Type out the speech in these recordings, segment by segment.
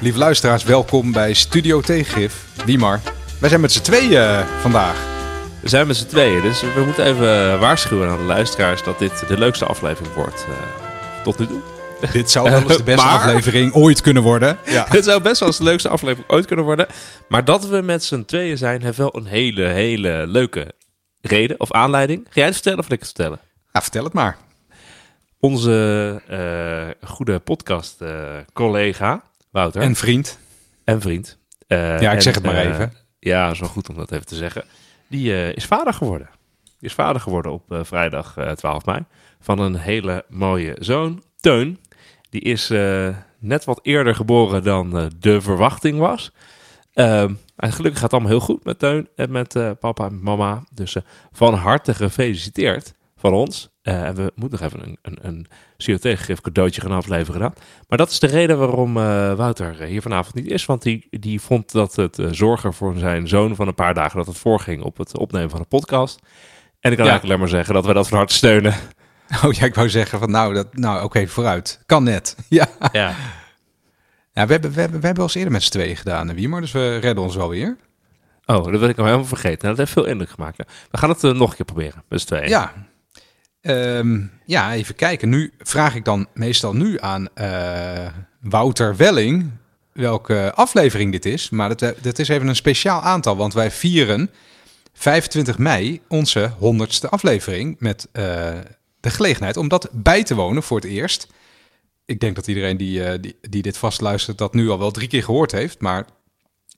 Lieve luisteraars, welkom bij Studio Tegengif. Wiemar, wij zijn met z'n tweeën eh, vandaag. We zijn met z'n tweeën, dus we moeten even waarschuwen aan de luisteraars dat dit de leukste aflevering wordt uh, tot nu toe. Dit zou wel eens de beste aflevering ooit kunnen worden. Ja. Dit zou best wel eens de leukste aflevering ooit kunnen worden. Maar dat we met z'n tweeën zijn, heeft wel een hele, hele leuke reden of aanleiding. Ga jij het vertellen of ik het vertellen? Ja, vertel het maar. Onze uh, goede podcast-collega, Wouter. En vriend. En vriend. Uh, ja, ik zeg het maar uh, even. Ja, zo goed om dat even te zeggen. Die is vader geworden. Die is vader geworden op vrijdag 12 mei. Van een hele mooie zoon, Teun. Die is net wat eerder geboren dan de verwachting was. Ehm, en gelukkig gaat het allemaal heel goed met Teun en met papa en mama. Dus van harte gefeliciteerd van ons. Uh, en we moeten nog even een, een, een COT-gif cadeautje gaan afleveren dan. Maar dat is de reden waarom uh, Wouter hier vanavond niet is. Want die, die vond dat het uh, zorger voor zijn zoon van een paar dagen... dat het voorging op het opnemen van een podcast. En ik kan ja. eigenlijk alleen maar zeggen dat we dat van harte steunen. Oh ja, ik wou zeggen van nou, dat, nou oké, vooruit. Kan net. ja. ja. Ja, we hebben, we, hebben, we hebben al eens eerder met z'n tweeën gedaan, Wiemer. Dus we redden ons wel weer. Oh, dat wil ik al helemaal vergeten. Dat heeft veel indruk gemaakt. We gaan het nog een keer proberen, met z'n tweeën. Ja, Um, ja, even kijken. Nu vraag ik dan meestal nu aan uh, Wouter Welling welke aflevering dit is. Maar dat, dat is even een speciaal aantal, want wij vieren 25 mei onze 100ste aflevering met uh, de gelegenheid om dat bij te wonen voor het eerst. Ik denk dat iedereen die, die, die dit vastluistert dat nu al wel drie keer gehoord heeft, maar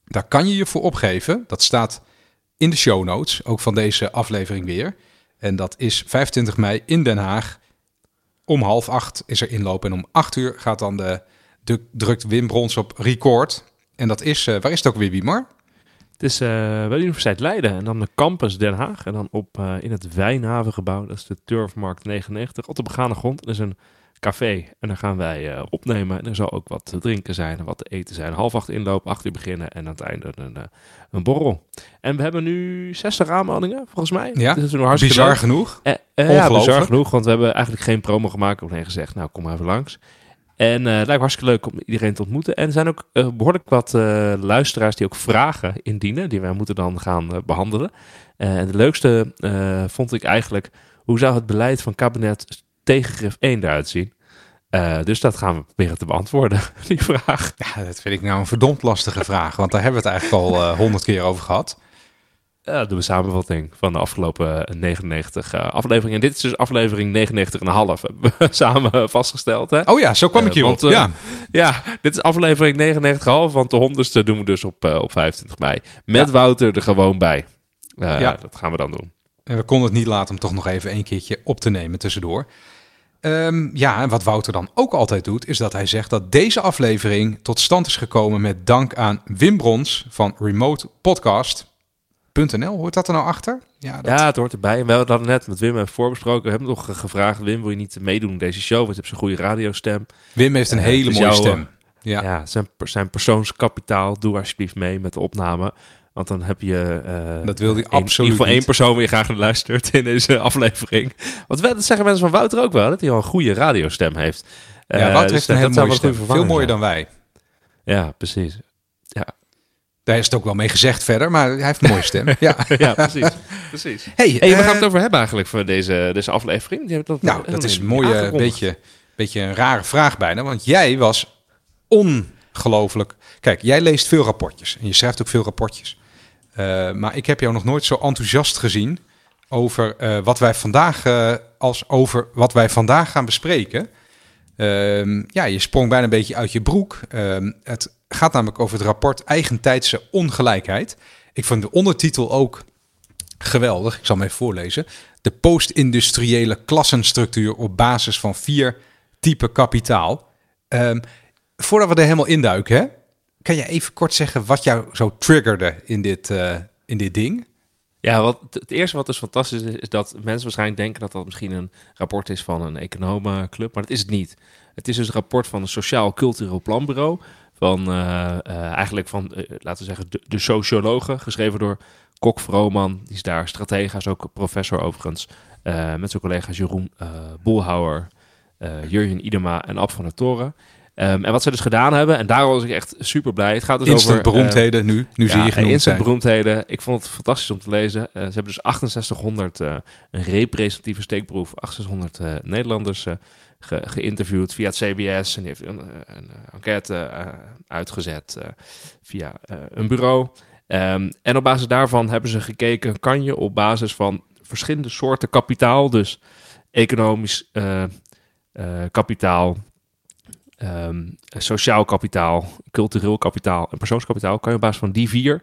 daar kan je je voor opgeven. Dat staat in de show notes, ook van deze aflevering weer. En dat is 25 mei in Den Haag. Om half acht is er inloop en om acht uur gaat dan de, de drukt Wim Brons op record. En dat is, uh, waar is het ook weer, Wimar? Het is uh, bij de Universiteit Leiden en dan de campus Den Haag. En dan op, uh, in het Wijnhavengebouw, dat is de Turfmarkt 99, op de begane grond. Dat is een café. En dan gaan wij uh, opnemen. En er zal ook wat te drinken zijn en wat te eten zijn. Half acht inloop, acht uur beginnen en aan het einde een, uh, een borrel. En we hebben nu 60 aanmeldingen, volgens mij. Ja, dat is bizar leuk. genoeg. Uh, ja, bizar genoeg, want we hebben eigenlijk geen promo gemaakt. Alleen gezegd, nou kom maar even langs. En het lijkt hartstikke leuk om iedereen te ontmoeten. En er zijn ook behoorlijk wat luisteraars die ook vragen indienen. Die wij moeten dan gaan behandelen. en de leukste vond ik eigenlijk... Hoe zou het beleid van kabinet tegengrif 1 eruit zien? Uh, dus dat gaan we proberen te beantwoorden, die vraag. Ja, dat vind ik nou een verdomd lastige vraag, want daar hebben we het eigenlijk al honderd uh, keer over gehad. Ja, doen we samenvatting van de afgelopen 99 uh, afleveringen. En dit is dus aflevering 99,5, hebben we samen vastgesteld. Hè? Oh ja, zo kwam ik hier want, op. Ja. ja, dit is aflevering 99,5, want de honderdste doen we dus op, op 25 mei. Met ja. Wouter er gewoon bij. ja. Dat gaan we dan doen. En we konden het niet laten om toch nog even een keertje op te nemen tussendoor. Um, ja, en wat Wouter dan ook altijd doet, is dat hij zegt dat deze aflevering tot stand is gekomen met dank aan Wim Brons van remotepodcast.nl. Hoort dat er nou achter? Ja, dat... ja, het hoort erbij. We hadden net met Wim even voorbesproken. We hebben nog gevraagd, Wim, wil je niet meedoen in deze show? Want je hebt zo'n goede radiostem. Wim heeft een uh, hele mooie jouw, stem. Ja, ja zijn, zijn persoonskapitaal. Doe alsjeblieft mee met de opname. Want dan heb je. Uh, dat wil hij absoluut. In voor één persoon weer graag luistert in deze aflevering. Want dat zeggen mensen van Wouter ook wel, dat hij al een goede radiostem heeft. Ja, Wouter uh, heeft dus een hele mooie stem. Veel mooier dan wij. Ja, precies. Ja. Daar is het ook wel mee gezegd verder, maar hij heeft een mooie stem. ja. ja, precies. precies. Hey, hey, waar gaan we het over hebben eigenlijk voor deze, deze aflevering? Dat nou, dat is een mooie, beetje, beetje een rare vraag bijna. Want jij was ongelooflijk. Kijk, jij leest veel rapportjes en je schrijft ook veel rapportjes. Uh, maar ik heb jou nog nooit zo enthousiast gezien over uh, wat wij vandaag uh, als over wat wij vandaag gaan bespreken. Uh, ja, je sprong bijna een beetje uit je broek. Ehm, het gaat namelijk over het rapport Eigentijdse ongelijkheid. Ik vond de ondertitel ook geweldig. Ik zal hem even voorlezen. De post-industriële klassenstructuur op basis van vier typen kapitaal. Ehm, voordat we er helemaal induiken, hè, kan je even kort zeggen wat jou zo triggerde in dit, uh, in dit ding? Ja, wat, het eerste wat dus fantastisch is, is dat mensen waarschijnlijk denken dat dat misschien een rapport is van een economenclub, maar dat is het niet. Het is dus een rapport van een Sociaal Cultureel Planbureau, van uh, uh, eigenlijk van, laten we zeggen, de, sociologen, geschreven door Kok Vrooman, die is daar strategisch, ook professor overigens, met zijn collega's Jeroen Boelhouwer, Jurjen Idema en Ab van der Toren. Ehm, en wat ze dus gedaan hebben, en daar was ik echt super blij. Het gaat dus instant over... beroemdheden nu, nu ja, zie je genoemd instant zijn. beroemdheden. Ik vond het fantastisch om te lezen. Eh, ze hebben dus 6800, eh, een representatieve steekproef, 6800 eh, Nederlanders ge- geïnterviewd via het CBS. En die heeft een, een, enquête uitgezet via een bureau. Ehm, en op basis daarvan hebben ze gekeken, kan je op basis van verschillende soorten kapitaal, dus economisch kapitaal, ehm, sociaal kapitaal, cultureel kapitaal en persoonskapitaal, kan je op basis van die vier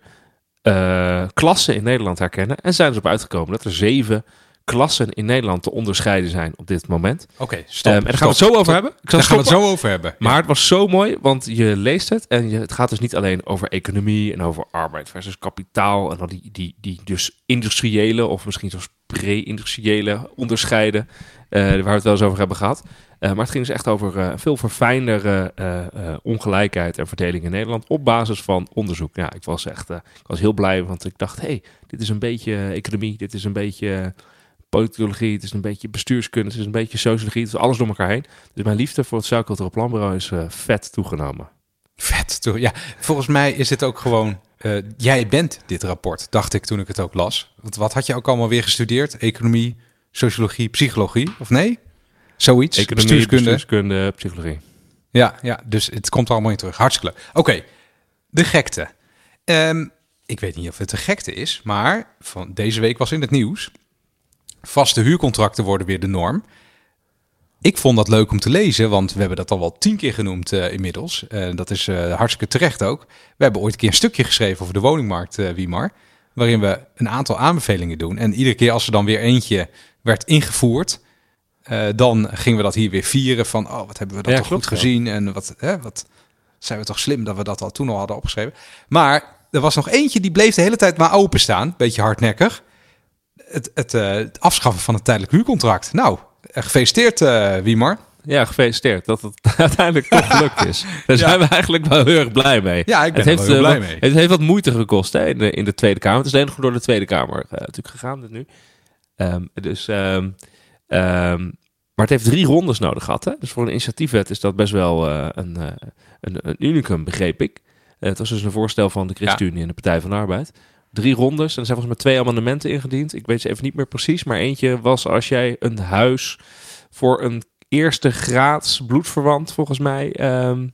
eh, klassen in Nederland herkennen. En zijn ze op uitgekomen dat er zeven klassen in Nederland te onderscheiden zijn op dit moment. Oké, stop. Ehm, en daar gaan we het zo over hebben. Ik zal Daar gaan we het zo over hebben. Maar het was zo mooi, want je leest het en je, het gaat dus niet alleen over economie en over arbeid versus kapitaal en dan die, die, die dus industriële of misschien zelfs pre-industriële onderscheiden, eh, waar we het wel eens over hebben gehad. Eh, maar het ging dus echt over eh, veel verfijndere eh, ongelijkheid en verdeling in Nederland op basis van onderzoek. Ja, ik was echt ik was heel blij, want ik dacht, hey, dit is een beetje economie, dit is een beetje politologie, het is een beetje bestuurskunde, het is een beetje sociologie, het is alles door elkaar heen. Dus mijn liefde voor het Sociaal Cultureel Planbureau is vet toegenomen. Vet, toch? Ja, volgens mij is dit ook gewoon... jij bent dit rapport, dacht ik toen ik het ook las. Want wat had je ook allemaal weer gestudeerd? Economie, sociologie, psychologie, of nee? Zoiets, Economie, bestuurskunde. bestuurskunde, psychologie. Ja, ja, dus het komt allemaal in terug. Hartstikke leuk. Oké, de gekte. Ehm, ik weet niet of het de gekte is, maar van deze week was in het nieuws. Vaste huurcontracten worden weer de norm. Ik vond dat leuk om te lezen, want we hebben dat al wel tien keer genoemd eh, inmiddels. Eh, dat is eh, hartstikke terecht ook. We hebben ooit een keer een stukje geschreven over de woningmarkt, Wiemar. Waarin we een aantal aanbevelingen doen. En iedere keer als er dan weer eentje werd ingevoerd, eh, dan gingen we dat hier weer vieren van, oh, wat hebben we dat Ja, toch klopt, goed ja. gezien en wat, hè, wat zijn we toch slim dat we dat al toen al hadden opgeschreven. Maar er was nog eentje die bleef de hele tijd maar openstaan, beetje hardnekkig. Het, het, eh, het afschaffen van het tijdelijk huurcontract. Nou, eh, gefeliciteerd uh, Wiemar. Ja, gefeliciteerd dat het uiteindelijk toch gelukt is. Daar zijn we eigenlijk wel heel erg blij mee. Ja, ik ben het heeft, wel heel blij wat- mee. Het heeft wat moeite gekost hè, in, de, in de Tweede Kamer. Het is alleen nog door de Tweede Kamer natuurlijk gegaan dit nu. Ehm, dus, ehm, ehm, maar het heeft drie rondes nodig gehad. Hè? Dus voor een initiatiefwet is dat best wel eh, een, eh, een, een unicum, begreep ik. Eh, het was dus een voorstel van de ChristenUnie en de Partij van de Arbeid. Drie rondes. En er zijn volgens mij twee amendementen ingediend. Ik weet ze even niet meer precies. Maar eentje was als jij een huis voor een eerste graads bloedverwant, volgens mij, ehm,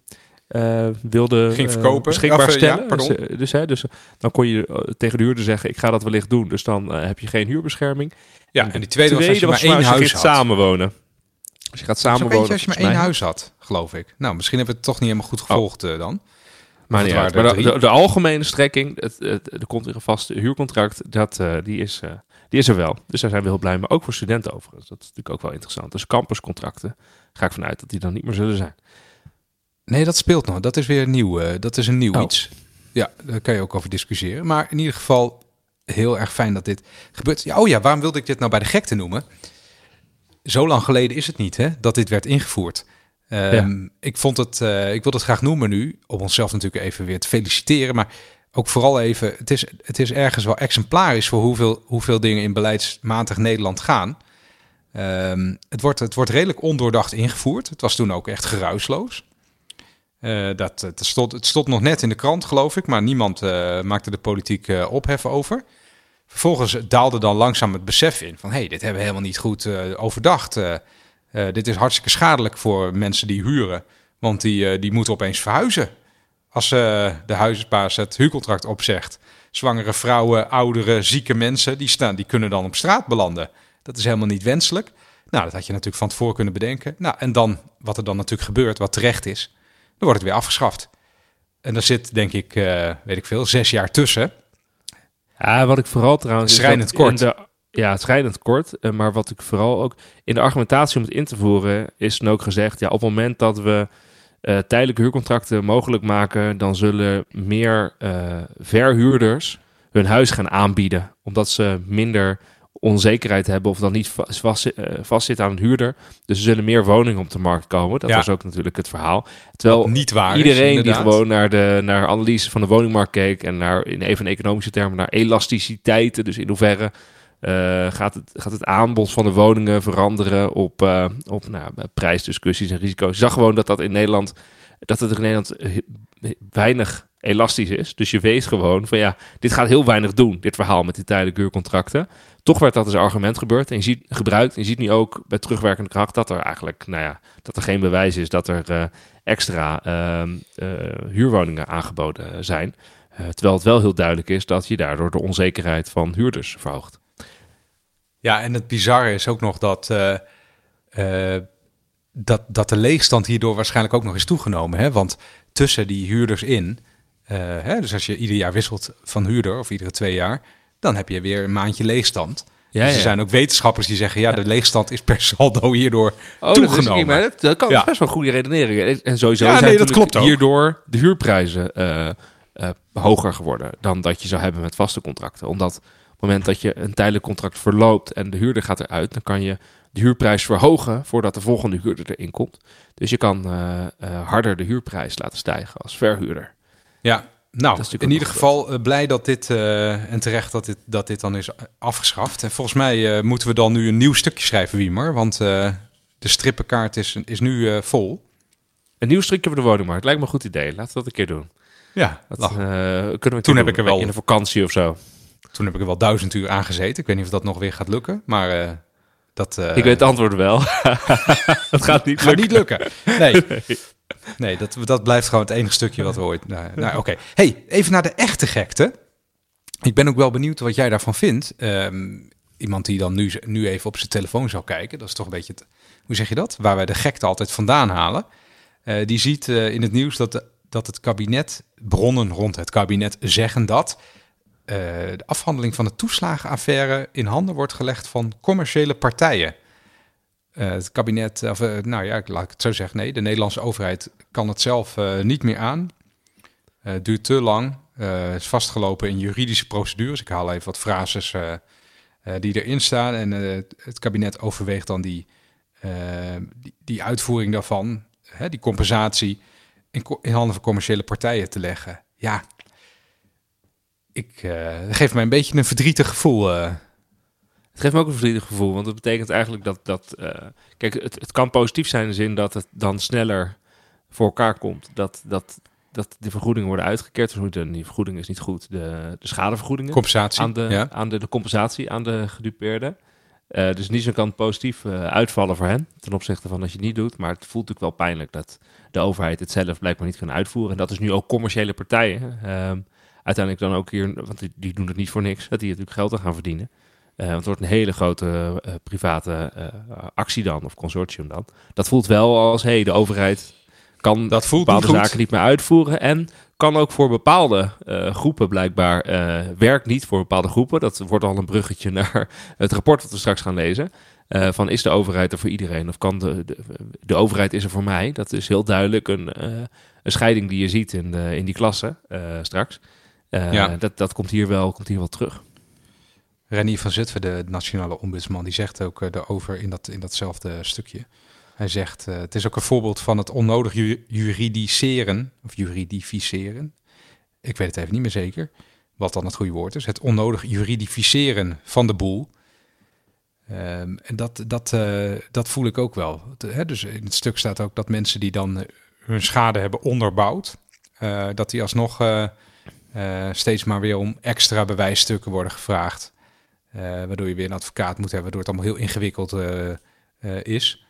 eh, wilde Ging verkopen. beschikbaar Of, ja, stellen. dus, dus, hè, dus dan kon je tegen de huurder zeggen, ik ga dat wellicht doen. Dus dan heb je geen huurbescherming. Ja, en die tweede, was als je maar één huis had. samenwonen. Als je gaat samenwonen. als je maar één huis had, geloof ik. Nou, misschien hebben we het toch niet helemaal goed gevolgd eh, dan. Maar, niet het uit. maar de, drie. de, de algemene strekking, het, het, er komt weer een vast huurcontract, dat, eh, die, is, eh, die is er wel. Dus daar zijn we heel blij mee. Ook voor studenten overigens. Dat is natuurlijk ook wel interessant. Dus campuscontracten ga ik vanuit dat die dan niet meer zullen zijn. Nee, dat speelt nog. Dat is weer nieuw. dat is een nieuw Oh. iets. Ja, daar kan je ook over discussiëren. Maar in ieder geval heel erg fijn dat dit gebeurt. Ja, oh ja, waarom wilde ik dit nou bij de gekte noemen? Zo lang geleden is het niet, hè, dat dit werd ingevoerd. Ehm, Ik vond het, eh, ik wil het graag noemen nu, om onszelf natuurlijk even weer te feliciteren, maar ook vooral even, het is, het is ergens wel exemplarisch voor hoeveel, hoeveel dingen in beleidsmatig Nederland gaan. Ehm, het, wordt, het wordt redelijk ondoordacht ingevoerd. Het was toen ook echt geruisloos. Eh, dat, het, stond, het stond nog net in de krant, geloof ik, maar niemand eh, maakte de politiek eh, ophef over. Vervolgens daalde dan langzaam het besef in van... hé, hey, dit hebben we helemaal niet goed eh, overdacht. Eh, eh, dit is hartstikke schadelijk voor mensen die huren. Want die, eh, die moeten opeens verhuizen. Als eh, de huisbaas het huurcontract opzegt. Zwangere vrouwen, ouderen, zieke mensen... Die, staan, die kunnen dan op straat belanden. Dat is helemaal niet wenselijk. Nou, dat had je natuurlijk van tevoren kunnen bedenken. Nou, en dan, wat er dan natuurlijk gebeurt, wat terecht is... dan wordt het weer afgeschaft. En daar zit, denk ik, eh, weet ik veel, zes jaar tussen... Ja, wat ik vooral trouwens... Schrijnend kort. de- ja, schrijnend kort. eh, Maar wat ik vooral ook... In de argumentatie om het in te voeren is dan ook gezegd... Ja, op het moment dat we eh, tijdelijke huurcontracten mogelijk maken... dan zullen meer verhuurders hun huis gaan aanbieden. Omdat ze minder onzekerheid hebben... of dan niet va- vast, eh, vastzitten aan een huurder. Dus er zullen meer woningen op de markt komen. Dat Ja. was ook natuurlijk het verhaal. Terwijl niet waar is, Iedereen die gewoon naar de naar analyse van de woningmarkt keek en naar in even economische termen naar elasticiteiten, dus in hoeverre eh, gaat, het, gaat het aanbod van de woningen veranderen op, eh, op nou, prijsdiscussies en risico's. Zag gewoon dat dat in Nederland dat het in Nederland weinig elastisch is. Dus je weet gewoon van ja, dit gaat heel weinig doen, dit verhaal met die tijdelijke huurcontracten. Toch werd dat als argument gebeurd en je ziet, gebruikt. En je ziet nu ook bij terugwerkende kracht dat er eigenlijk, nou ja, dat er geen bewijs is dat er uh, extra uh, uh, huurwoningen aangeboden zijn. terwijl het wel heel duidelijk is dat je daardoor de onzekerheid van huurders verhoogt. Ja, en het bizarre is ook nog dat, dat, dat de leegstand hierdoor waarschijnlijk ook nog is toegenomen. Hè? Want tussen die huurders in hè, dus als je ieder jaar wisselt van huurder of iedere twee jaar, dan heb je weer een maandje leegstand. Ja, dus er zijn ook wetenschappers die zeggen, ja, de leegstand is per saldo hierdoor oh, toegenomen. Dat, dat kan ja. best wel een goede redenering. En sowieso ja, zijn nee, dat klopt hierdoor de huurprijzen uh, uh, hoger geworden dan dat je zou hebben met vaste contracten. Omdat op het moment dat je een tijdelijk contract verloopt en de huurder gaat eruit, dan kan je de huurprijs verhogen voordat de volgende huurder erin komt. Dus je kan harder de huurprijs laten stijgen als verhuurder. Ja, nou, in ieder geval uh, blij dat dit, uh, en terecht dat dit, dat dit dan is afgeschaft. En volgens mij uh, moeten we dan nu een nieuw stukje schrijven, Wiemer. Want de strippenkaart is, is nu vol. Een nieuw stukje voor de woningmarkt. Lijkt me een goed idee. Laten we dat een keer doen. Ja, dat, kunnen we toen heb ik er wel in de vakantie of zo. Toen heb ik er wel duizend uur aan gezeten. Ik weet niet of dat nog weer gaat lukken, maar dat. ik weet het antwoord wel. dat gaat niet gaat niet lukken. Nee. Nee, dat, dat blijft gewoon het enige stukje wat we ooit... Nou, oké. Hey, even naar de echte gekte. Ik ben ook wel benieuwd wat jij daarvan vindt. Ehm, iemand die dan nu, nu even op zijn telefoon zou kijken. Dat is toch een beetje... Hoe zeg je dat? Waar wij de gekte altijd vandaan halen. Uh, die ziet uh, in het nieuws dat, de, dat het kabinet... Bronnen rond het kabinet zeggen dat... Uh, de afhandeling van de toeslagenaffaire in handen wordt gelegd van commerciële partijen. Uh, het kabinet, of uh, nou ja, laat ik het zo zeggen, nee, de Nederlandse overheid kan het zelf niet meer aan. Het duurt te lang, is vastgelopen in juridische procedures. Ik haal even wat frases die erin staan. En het kabinet overweegt dan die, die, uitvoering daarvan, hè, die compensatie, in, handen van commerciële partijen te leggen. Ja, ik, geef mij een beetje een verdrietig gevoel. Het geeft me ook een verdrietig gevoel, want dat betekent eigenlijk dat... dat uh, kijk, het, het kan positief zijn in de zin dat het dan sneller voor elkaar komt. Dat, dat, dat de vergoedingen worden uitgekeerd. Dus die vergoeding is niet goed. De, de schadevergoedingen. Compensatie. Aan de, aan de, de compensatie aan de gedupeerden. Uh, dus niet zo kan positief uh, uitvallen voor hen ten opzichte van als je het niet doet. Maar het voelt natuurlijk wel pijnlijk dat de overheid het zelf blijkbaar niet kan uitvoeren. En dat is nu ook commerciële partijen. Uh, uiteindelijk dan ook hier, want die, die, doen het niet voor niks, dat die natuurlijk geld aan gaan verdienen. Uh, want het wordt een hele grote uh, private uh, actie dan, of consortium dan. Dat voelt wel als, hey, de overheid kan dat voelt bepaalde niet zaken niet meer uitvoeren. En kan ook voor bepaalde groepen blijkbaar, werkt niet voor bepaalde groepen. Dat wordt al een bruggetje naar het rapport dat we straks gaan lezen. van is de overheid er voor iedereen of kan de, de, de, overheid is er voor mij? Dat is heel duidelijk een, een scheiding die je ziet in, in die klasse straks. Ja. dat, dat komt, hier wel, komt hier wel terug. Renier van Zutphen, de nationale ombudsman, die zegt ook erover in, dat, in datzelfde stukje. Hij zegt, uh, het is ook een voorbeeld van het onnodig ju juridiseren, of juridificeren. Ik weet het even niet meer zeker, wat dan het goede woord is. Het onnodig juridificeren van de boel. Um, en dat, dat, uh, dat voel ik ook wel. Hè, dus in het stuk staat ook dat mensen die dan hun schade hebben onderbouwd, dat die alsnog steeds maar weer om extra bewijsstukken worden gevraagd. Uh, waardoor je weer een advocaat moet hebben, waardoor het allemaal heel ingewikkeld uh, uh, is.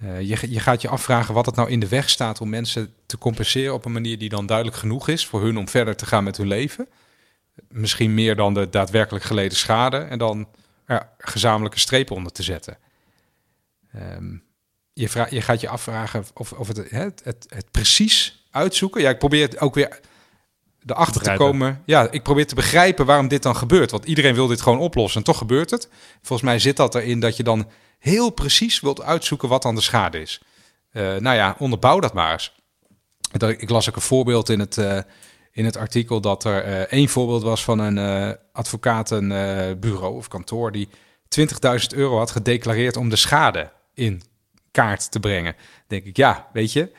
je, je gaat je afvragen wat het nou in de weg staat om mensen te compenseren op een manier die dan duidelijk genoeg is voor hun om verder te gaan met hun leven. Misschien meer dan de daadwerkelijk geleden schade en dan gezamenlijke strepen onder te zetten. Um, je, je gaat je afvragen of, of het, het, het, het precies uitzoeken. Ja, ik probeer het ook weer erachter te komen. Ja, ik probeer te begrijpen waarom dit dan gebeurt. Want iedereen wil dit gewoon oplossen en toch gebeurt het. Volgens mij zit dat erin dat je dan heel precies wilt uitzoeken wat dan de schade is. Uh, nou ja, onderbouw dat maar eens. Ik las ook een voorbeeld in het, uh, in het artikel dat er uh, één voorbeeld was van een advocatenbureau of kantoor die 20.000 euro had gedeclareerd om de schade in kaart te brengen. denk ik, ja, weet je,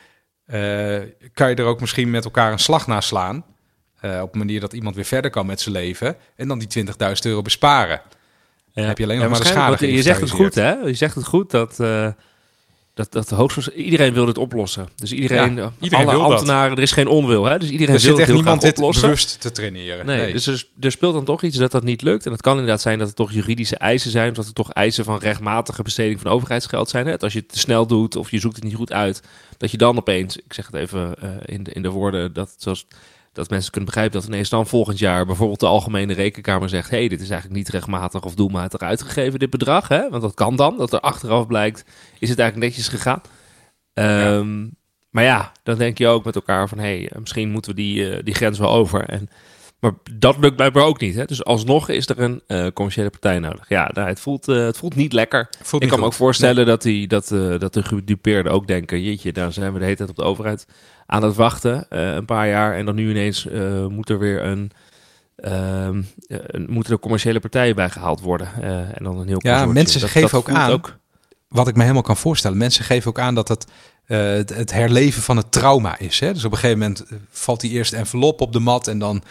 kan je er ook misschien met elkaar een slag na slaan? Uh, op een manier dat iemand weer verder kan met zijn leven. En dan die 20.000 euro besparen. Dan heb je alleen nog maar de schade. Je zegt het goed, hè? Je zegt het goed dat, uh, dat, dat hoogstens, iedereen wil dit oplossen. Dus iedereen, ja, iedereen alle ambtenaren, er is geen onwil. Hè? Dus iedereen er wil echt niemand dit oplossen. bewust te traineren. Nee, dus er, er, speelt dan toch iets dat dat niet lukt. En het kan inderdaad zijn dat er toch juridische eisen zijn. Dat er toch eisen van rechtmatige besteding van overheidsgeld zijn. Hè? als je het te snel doet of je zoekt het niet goed uit. Dat je dan opeens, ik zeg het even uh, in, de, in de woorden, dat zoals dat mensen kunnen begrijpen dat ineens dan volgend jaar bijvoorbeeld de Algemene Rekenkamer zegt: hey, dit is eigenlijk niet rechtmatig of doelmatig uitgegeven, dit bedrag. Hè? Want dat kan dan, dat er achteraf blijkt, is het eigenlijk netjes gegaan. Ehm, maar ja, dan denk je ook met elkaar van: hey, misschien moeten we die, uh, die grens wel over. En, maar dat lukt blijkbaar ook niet. Hè? Dus alsnog is er een uh, commerciële partij nodig. Ja, nou, het, voelt, uh, het voelt niet lekker. Voelt ik kan me ook voorstellen dat, die, dat, dat de gedupeerden ook denken: jeetje, daar zijn we de hele tijd op de overheid aan het wachten, een paar jaar. En dan nu ineens moet er weer een, uh, moeten er commerciële partijen bij gehaald worden. en dan een heel Ja, mensen dat, geven ook aan, ook... wat ik me helemaal kan voorstellen, mensen geven ook aan dat het het, het, herleven van het trauma is. Hè? Dus op een gegeven moment valt die eerste envelop op de mat en dan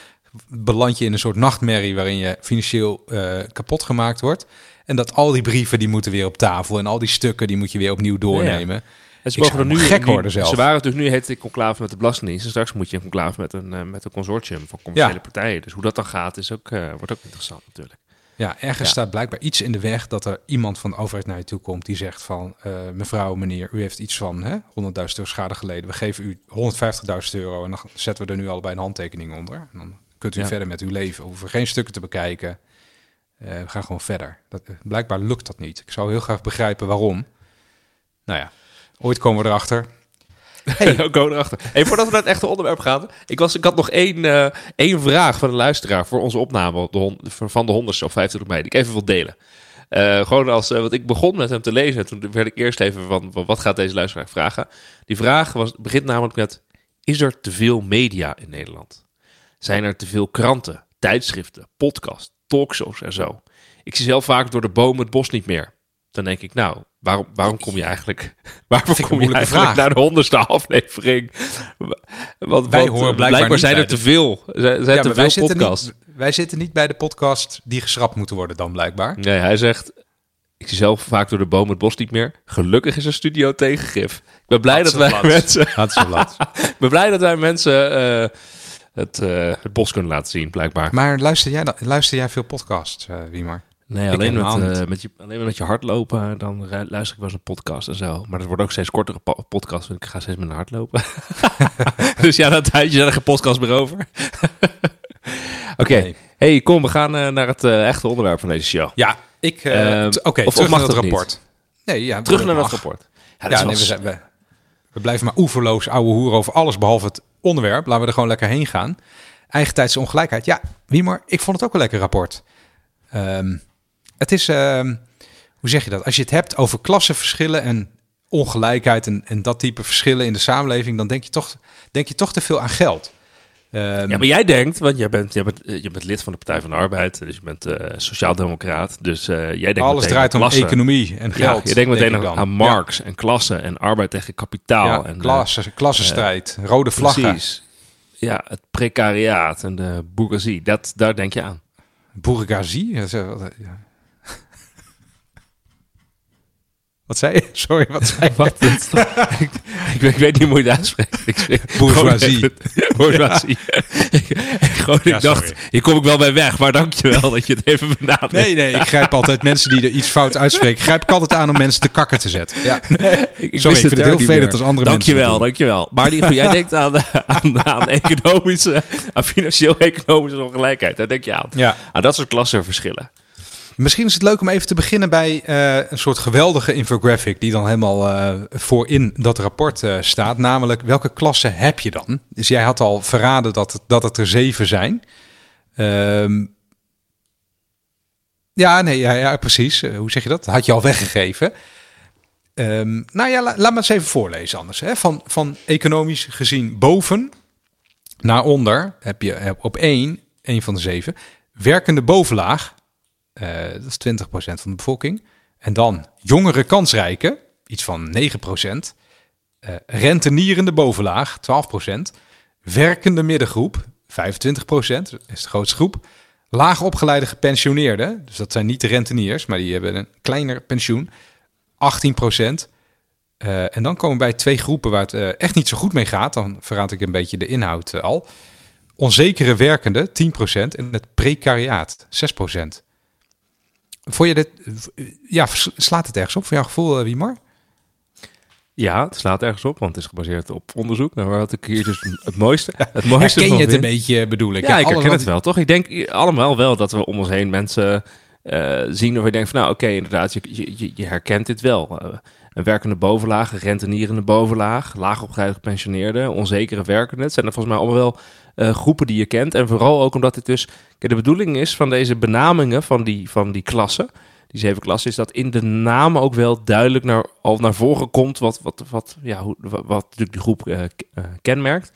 beland je in een soort nachtmerrie waarin je financieel kapot gemaakt wordt. En dat al die brieven die moeten weer op tafel en al die stukken die moet je weer opnieuw doornemen. En ze mogen er nu gek worden zelf. Ze waren dus nu heet ik conclave met de Belastingdienst. En straks moet je een conclave met een, uh, met een consortium van commerciële partijen. Dus hoe dat dan gaat, is ook, uh, wordt ook interessant natuurlijk. Ja, ergens staat blijkbaar iets in de weg dat er iemand van de overheid naar je toe komt die zegt van mevrouw, meneer, u heeft iets van 100.000 euro schade geleden. We geven u 150.000 euro en dan zetten we er nu allebei een handtekening onder. En dan kunt u verder met uw leven. We hoeven geen stukken te bekijken. we gaan gewoon verder. Dat, blijkbaar lukt dat niet. Ik zou heel graag begrijpen waarom. Nou ja, Ooit komen we erachter. Hey. we komen erachter. Hey, voordat we naar het echte onderwerp gaan. Ik, was, ik had nog één, uh, één vraag van de luisteraar voor onze opname de van de honderdste of 25 mei. Die ik even wil delen. Uh, gewoon als, uh, want ik begon met hem te lezen. En toen werd ik eerst even van, wat gaat deze luisteraar vragen? Die vraag was, begint namelijk met, is er te veel media in Nederland? Zijn er te veel kranten, tijdschriften, podcasts, talkshows en zo? Ik zie zelf vaak door de bomen het bos niet meer. Dan denk ik, nou, waarom, waarom kom je eigenlijk, waarom kom je eigenlijk vraag. naar de honderdste aflevering? Want, wij horen blijkbaar, zijn er te veel. Zijn, zijn te veel podcasts. wij zitten niet bij de podcast die geschrapt moeten worden dan blijkbaar. Nee, hij zegt, ik zie zelf vaak door de boom het bos niet meer. Gelukkig is een studio tegengif. Ik ben blij dat wij mensen... ik ben blij dat wij mensen... Het, uh, het bos kunnen laten zien, blijkbaar. Maar luister jij, luister jij veel podcasts, uh, Wiemar? Nee, alleen met, uh, met, je, alleen met je hardlopen, dan luister ik wel eens een podcast en zo. Maar dat wordt ook steeds kortere podcast, want ik ga steeds met een hardlopen. dus ja, dat tijdje zijn er geen podcast meer over. Oké, hey, kom, we gaan uh, naar het uh, echte onderwerp van deze show. Ja, ik... Uh, Oké, okay, terug naar het rapport. Nee, ja, terug naar het rapport. Ja, ja nee, we, zijn, we, we, blijven maar oeverloos ouwe hoer over alles behalve het onderwerp. Laten we er gewoon lekker heen gaan. Eigentijdse ongelijkheid. Ja, wie maar, ik vond het ook een lekker rapport. Um, het is, ehm, hoe zeg je dat? Als je het hebt over klassenverschillen en ongelijkheid en, en dat type verschillen in de samenleving, dan denk je toch, denk je toch te veel aan geld. Um, ja, maar jij denkt, want jij bent, jij bent, eh, je bent lid van de Partij van de Arbeid, dus je bent uh, sociaaldemocraat. Dus uh, jij denkt alles draait om economie en geld. Ja, je denkt meteen denk aan Marx en klassen en arbeid tegen kapitaal. Ja, en klasse, klassenstrijd, rode vlaggen. Precies. Ja, het precariaat en de bourgeoisie, dat, daar denk je aan. Bourgeoisie? Ja. Wat zei je? Sorry, wat zei je? Wat, ik, ik, ik, weet niet hoe je het uitspreekt. Bourgeoisie. Bourgeoisie. ik, dacht, hier kom ik wel bij weg, maar dankjewel dat je het even benadert. Nee, nee, ik grijp altijd mensen die er iets fout uitspreken. Grijp ik altijd aan om mensen te kakker te zetten. Ja. Nee, ik, Sorry, ik vind het heel vervelend als andere dankjewel, mensen Dankjewel, Maar die, jij denkt aan, aan, aan economische, aan financieel-economische ongelijkheid. Daar denk je aan. Ja. Aan dat soort klassenverschillen. Misschien is het leuk om even te beginnen bij uh, een soort geweldige infographic die dan helemaal uh, voor in dat rapport uh, staat. Namelijk, welke klassen heb je dan? Dus jij had al verraden dat het, dat het er zeven zijn. Um, ja, nee, ja, ja precies. hoe zeg je dat? Had je al weggegeven. Um, nou ja, la, laat me eens even voorlezen anders. Hè. Van, van economisch gezien boven naar onder heb je op één, één van de zeven, werkende bovenlaag dat is 20% van de bevolking. En dan jongere kansrijken, iets van 9%. Uh, eh, rentenierende bovenlaag, 12%. Werkende middengroep, 25%, dat is de grootste groep. Laag opgeleide gepensioneerden, dus dat zijn niet de renteniers, maar die hebben een kleiner pensioen, 18%. en dan komen we bij twee groepen waar het echt niet zo goed mee gaat. Dan verraad ik een beetje de inhoud al. Onzekere werkende, 10%. En het precariaat, 6%. Vond je dit, ja, slaat het ergens op voor jouw gevoel, Wiemar? Ja, het slaat ergens op, want het is gebaseerd op onderzoek. Nou, wat ik hier dus het mooiste. Het mooiste Herken je het een beetje, bedoel ik? Ja, ik herken het wel, toch? Ik denk allemaal wel dat we om ons heen mensen uh, zien of je denkt van, nou, oké, inderdaad, je, je, je, herkent dit wel. Uh, een werkende bovenlaag, een rentenierende bovenlaag, laagopgeleide gepensioneerden, onzekere werkenden. Het zijn er volgens mij allemaal wel uh, groepen die je kent. En vooral ook omdat het dus, de bedoeling is van deze benamingen van die, van die klassen die zeven klassen, is dat in de naam ook wel duidelijk naar, al naar voren komt wat, wat, wat, ja, hoe, wat, natuurlijk die groep uh, kenmerkt.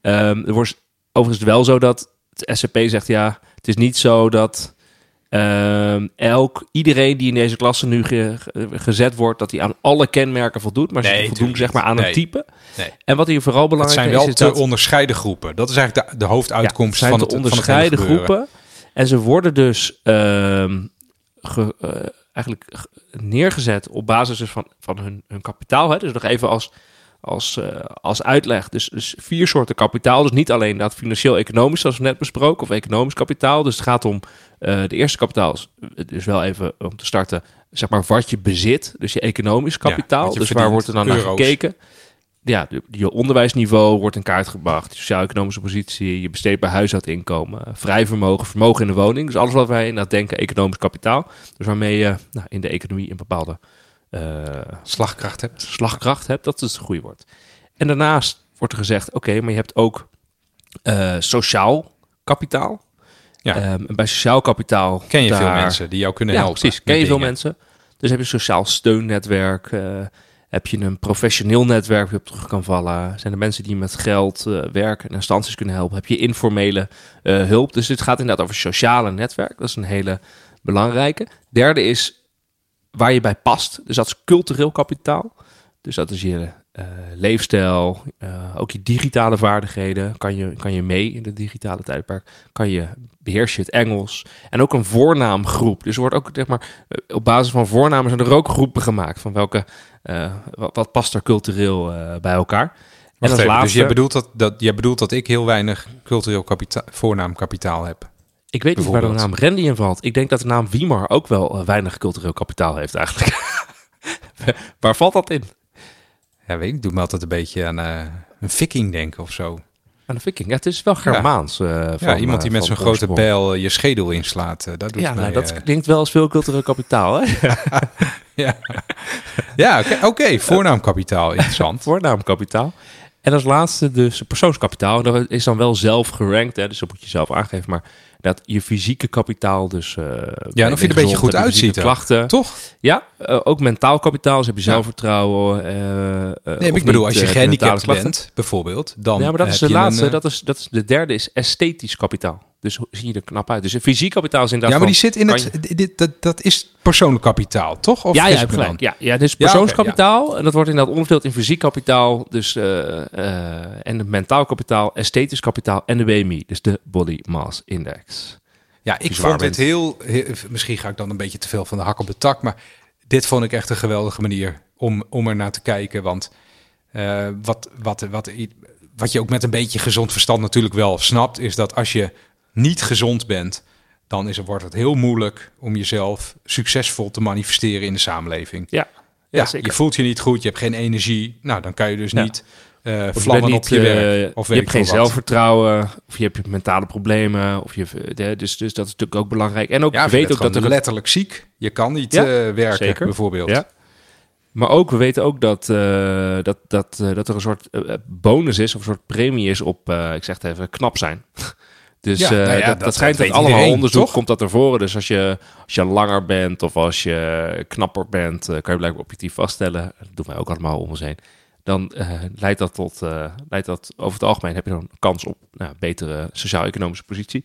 Um, er wordt overigens wel zo dat het SCP zegt, ja, het is niet zo dat um, elk, iedereen die in deze klasse nu gezet wordt, dat hij aan alle kenmerken voldoet, maar ze voldoen zeg maar aan een type. Nee. En wat hier vooral belangrijk is, zijn wel is, te onderscheiden groepen. Dat is eigenlijk de, de hoofduitkomst ja, van het onderscheiden van groepen. En ze worden dus uh, ge, uh, eigenlijk neergezet op basis dus van, van hun, hun kapitaal. Hè? Dus nog even als, als, uh, als uitleg. Dus, dus vier soorten kapitaal. Dus niet alleen dat financieel-economisch, zoals we net besproken, of economisch kapitaal. Dus het gaat om uh, de eerste kapitaal. Is, dus wel even om te starten, zeg maar, wat je bezit. Dus je economisch kapitaal. Ja, dus waar wordt er dan naar gekeken? ja, je onderwijsniveau wordt in kaart gebracht. Je sociaal-economische positie, je besteedbaar huishoudinkomen, vrij vermogen, vermogen in de woning. Dus alles wat wij inderdaad denken, economisch kapitaal. Dus waarmee je nou, in de economie een bepaalde slagkracht hebt. Slagkracht hebt, dat is het goede woord. En daarnaast wordt er gezegd, oké, maar je hebt ook uh, sociaal kapitaal. Ja. Um, en bij sociaal kapitaal... Ken je veel mensen die jou kunnen ja, helpen? precies. Ken je veel mensen. Dus heb je een sociaal steunetwerk... Uh, heb je een professioneel netwerk waar je op terug kan vallen? Zijn er mensen die met geld uh, werken en instanties kunnen helpen? Heb je informele uh, hulp? Dus dit gaat inderdaad over sociale netwerk. Dat is een hele belangrijke. Derde is waar je bij past. Dus dat is cultureel kapitaal. Dus dat is je uh, leefstijl, ook je digitale vaardigheden. Kan je, kan je mee in de digitale tijdperk? Kan je, beheers je het Engels? En ook een voornaamgroep. Dus er wordt ook, zeg maar, op basis van voornamen zijn er ook groepen gemaakt. Van welke uh, wat, wat, past er cultureel bij elkaar? En als laatste, dus jij bedoelt, dat, dat, jij bedoelt dat ik heel weinig cultureel kapitaal, voornaamkapitaal heb? Ik weet niet waar de naam Randy in valt. Ik denk dat de naam Wiemar ook wel uh, weinig cultureel kapitaal heeft eigenlijk. waar valt dat in? Ja, weet ik. doe me altijd een beetje aan een viking denken of zo. Aan een viking? Ja, het is wel Germaans. Ja, van, ja iemand die met zo'n grote bijl je schedel inslaat. dat doet ja, nou, dat klinkt wel als veel cultureel kapitaal, hè? ja, ja oké. Okay, Voornaamkapitaal, interessant. Voornaamkapitaal. En als laatste dus persoonskapitaal. Dat is dan wel zelf gerankt, hè, dus dat moet je zelf aangeven. Maar dat je fysieke kapitaal dus... Uh, ja, en of je er een beetje goed uitziet. Klachten. Toch? Ja, uh, ook mentaal kapitaal. Dus heb je zelfvertrouwen. Uh, nee, ik bedoel, als je gehandicapt bent, bijvoorbeeld, dan Ja, maar dat is de laatste. dat, is, dat is de derde is esthetisch kapitaal. Dus zie je er knap uit. Dus een fysiek kapitaal is inderdaad. Ja, maar die zit in het. Dit, dat, dat is persoonlijk kapitaal, toch? Of ja, ja, gelijk. Ja, ja, dus persoonskapitaal. Ja, okay, ja. En dat wordt inderdaad onderverdeeld in fysiek kapitaal. Dus, uh, uh, en het mentaal kapitaal, esthetisch kapitaal en de BMI. Dus de Body Mass Index. Ja, ik vond het heel, heel, Misschien ga ik dan een beetje te veel van de hak op de tak. Maar dit vond ik echt een geweldige manier om, om er naar te kijken. Want uh, wat, wat, wat, wat je ook met een beetje gezond verstand natuurlijk wel snapt, is dat als je niet gezond bent, dan is, het, wordt het heel moeilijk om jezelf succesvol te manifesteren in de samenleving. Ja, ja, ja je voelt je niet goed, je hebt geen energie. Nou, dan kan je dus niet uh, vlammen op je werk. Eh, of je hebt geen zelfvertrouwen, of je hebt mentale problemen. Of je, dus, dus dat is natuurlijk ook belangrijk. En ook ja, je weet ook dat er letterlijk ziek. Je kan niet ja, uh, werken, zeker. bijvoorbeeld. Ja. Maar ook, we weten ook dat, uh, dat, dat, dat er een soort bonus is, of een soort premie is op, ik zeg het even, knap zijn. Dus ja, nou ja, dat, dat, schijnt uit allemaal onderzoek, toch? komt dat ervoor. Dus als je, als je langer bent of als je knapper bent, kan je blijkbaar objectief vaststellen. Dat doen wij ook allemaal om ons heen dan uh, leidt dat tot, uh, leidt dat over het algemeen heb je dan kans op nou, betere sociaal-economische positie.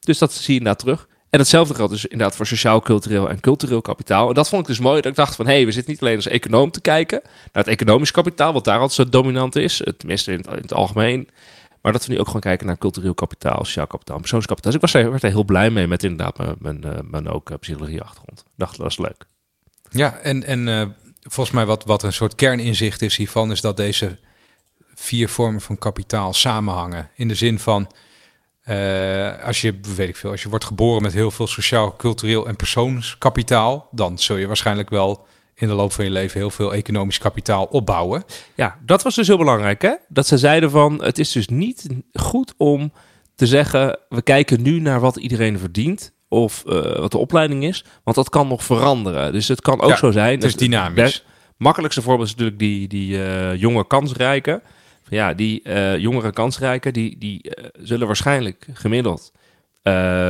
Dus dat zie je inderdaad terug. En hetzelfde geldt dus inderdaad voor sociaal, cultureel en cultureel kapitaal. En dat vond ik dus mooi, dat ik dacht van... hé, hey, we zitten niet alleen als econoom te kijken... naar het economisch kapitaal, wat daar altijd zo dominant is. Tenminste in het, in het algemeen. Maar dat we nu ook gewoon kijken naar cultureel kapitaal, sociaal kapitaal, persoonskapitaal. Dus ik was er, werd er heel blij mee met inderdaad mijn, mijn, mijn ook psychologie achtergrond. Ik dacht, dat was leuk. Ja, en, en volgens mij wat, wat een soort kerninzicht is hiervan, is dat deze vier vormen van kapitaal samenhangen. In de zin van, als je, weet ik veel, als je wordt geboren met heel veel sociaal, cultureel en persoonskapitaal, dan zul je waarschijnlijk wel in de loop van je leven heel veel economisch kapitaal opbouwen. Ja, dat was dus heel belangrijk, hè? Dat ze zeiden van, het is dus niet goed om te zeggen, we kijken nu naar wat iedereen verdient of uh, wat de opleiding is, want dat kan nog veranderen. Dus het kan ook zo zijn. Het is dynamisch. Het makkelijkste voorbeeld is natuurlijk die, die uh, jonge kansrijken. Ja, die uh, jongere kansrijken, die, die zullen waarschijnlijk gemiddeld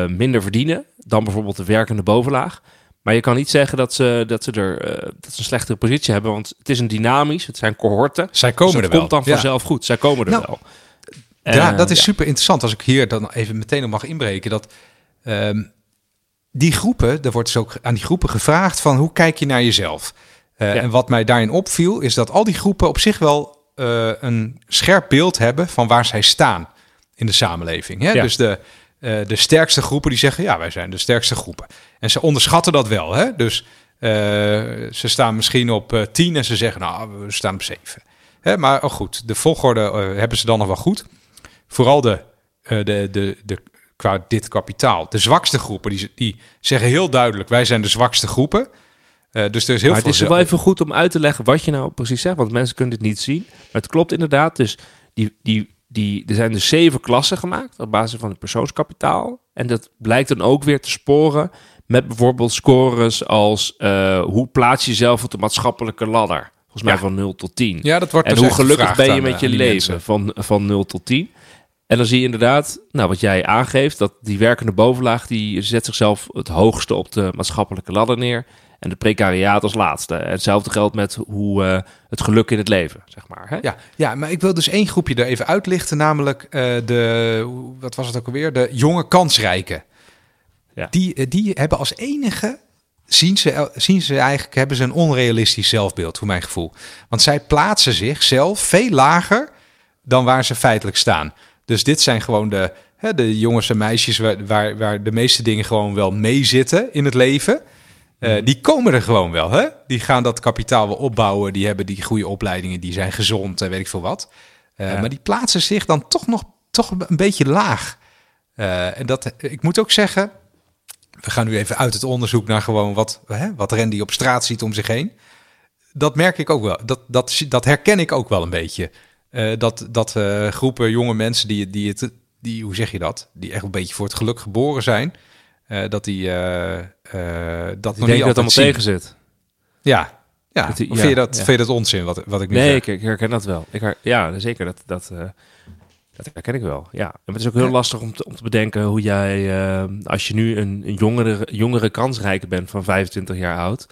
minder verdienen dan bijvoorbeeld de werkende bovenlaag. Maar je kan niet zeggen dat ze, dat ze er dat ze een slechtere positie hebben, want het is een dynamisch, het zijn cohorten. Zij komen dus er wel. komt dan vanzelf goed. Zij komen er nou, wel. Ja, dat is super interessant. Als ik hier dan even meteen op mag inbreken, dat um, die groepen, er wordt dus ook aan die groepen gevraagd van hoe kijk je naar jezelf? Uh, En wat mij daarin opviel, is dat al die groepen op zich wel uh, een scherp beeld hebben van waar zij staan in de samenleving. Hè? Ja. Dus de, uh, de sterkste groepen die zeggen, ja, wij zijn de sterkste groepen. En ze onderschatten dat wel. Hè? Dus ze staan misschien op 10 en ze zeggen, nou, we staan op 7. Hè? Maar oh goed, de volgorde hebben ze dan nog wel goed. Vooral de, de, de, de qua dit kapitaal. De zwakste groepen, die, die zeggen heel duidelijk, wij zijn de zwakste groepen. Uh, dus er is heel maar veel... het is wel even goed om uit te leggen wat je nou precies zegt, want mensen kunnen dit niet zien. Maar het klopt inderdaad, dus die, die, die, er zijn dus zeven klassen gemaakt op basis van het persoonskapitaal. En dat blijkt dan ook weer te sporen met bijvoorbeeld scores als uh, hoe plaats je jezelf op de maatschappelijke ladder. Volgens mij van 0 tot 10. Ja, dat wordt en dus hoe gelukkig ben je met je aan leven van, van 0 tot 10. En dan zie je inderdaad, nou, wat jij aangeeft, dat die werkende bovenlaag, die zet zichzelf het hoogste op de maatschappelijke ladder neer. En de precariaat als laatste. Hetzelfde geldt met hoe uh, het geluk in het leven, zeg maar. Hè? Ja, ja, maar ik wil dus één groepje er even uitlichten, namelijk uh, de, wat was het ook alweer, de jonge kansrijken. Ja. Die, die hebben als enige zien ze, zien ze eigenlijk, hebben ze een onrealistisch zelfbeeld, voor mijn gevoel. Want zij plaatsen zichzelf veel lager dan waar ze feitelijk staan. Dus dit zijn gewoon de, hè, de jongens en meisjes waar, waar, waar de meeste dingen gewoon wel mee zitten in het leven. Uh, die komen er gewoon wel. Hè? Die gaan dat kapitaal wel opbouwen. Die hebben die goede opleidingen. Die zijn gezond en weet ik veel wat. Uh, ja. Maar die plaatsen zich dan toch nog toch een beetje laag. Uh, en dat, ik moet ook zeggen, we gaan nu even uit het onderzoek naar gewoon wat, hè, wat Randy op straat ziet om zich heen. Dat merk ik ook wel. Dat, dat, dat herken ik ook wel een beetje. Dat dat groepen jonge mensen die, die het, die, hoe zeg je dat? Die echt een beetje voor het geluk geboren zijn. Uh, dat die dat die nog niet dat allemaal tegen zit. Ja, ja. Dat die, of ja, vind, je dat, ja. vind je dat onzin wat, wat ik nu nee, zeg? ik, ik herken dat wel. Ik her, ja, zeker. Dat, dat, dat herken ik wel. Ja. En het is ook heel lastig om te, om te bedenken hoe jij, als je nu een, een jongere, jongere kansrijke bent van 25 jaar oud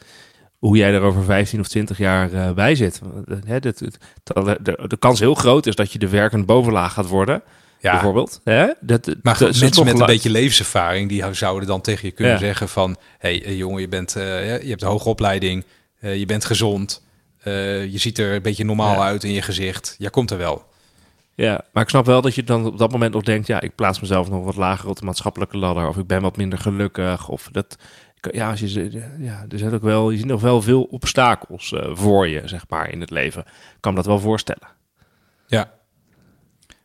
hoe jij er over 15 of 20 jaar uh, bij zit. De, de, de, de, kans heel groot is dat je de werkende bovenlaag gaat worden. Ja. Bijvoorbeeld. Hè? Dat, maar dat, mensen met een beetje levenservaring, die zouden dan tegen je kunnen ja. zeggen van... hé hey, jongen, je, bent, uh, je hebt een hoge opleiding, uh, je bent gezond... je ziet er een beetje normaal ja. uit in je gezicht. Jij komt er wel. Ja, maar ik snap wel dat je dan op dat moment nog denkt... ja, ik plaats mezelf nog wat lager op de maatschappelijke ladder... of ik ben wat minder gelukkig, of dat ja, als je, ja, er zijn ook wel, je ziet nog wel veel obstakels uh, voor je, zeg maar, in het leven. Ik kan me dat wel voorstellen. Ja.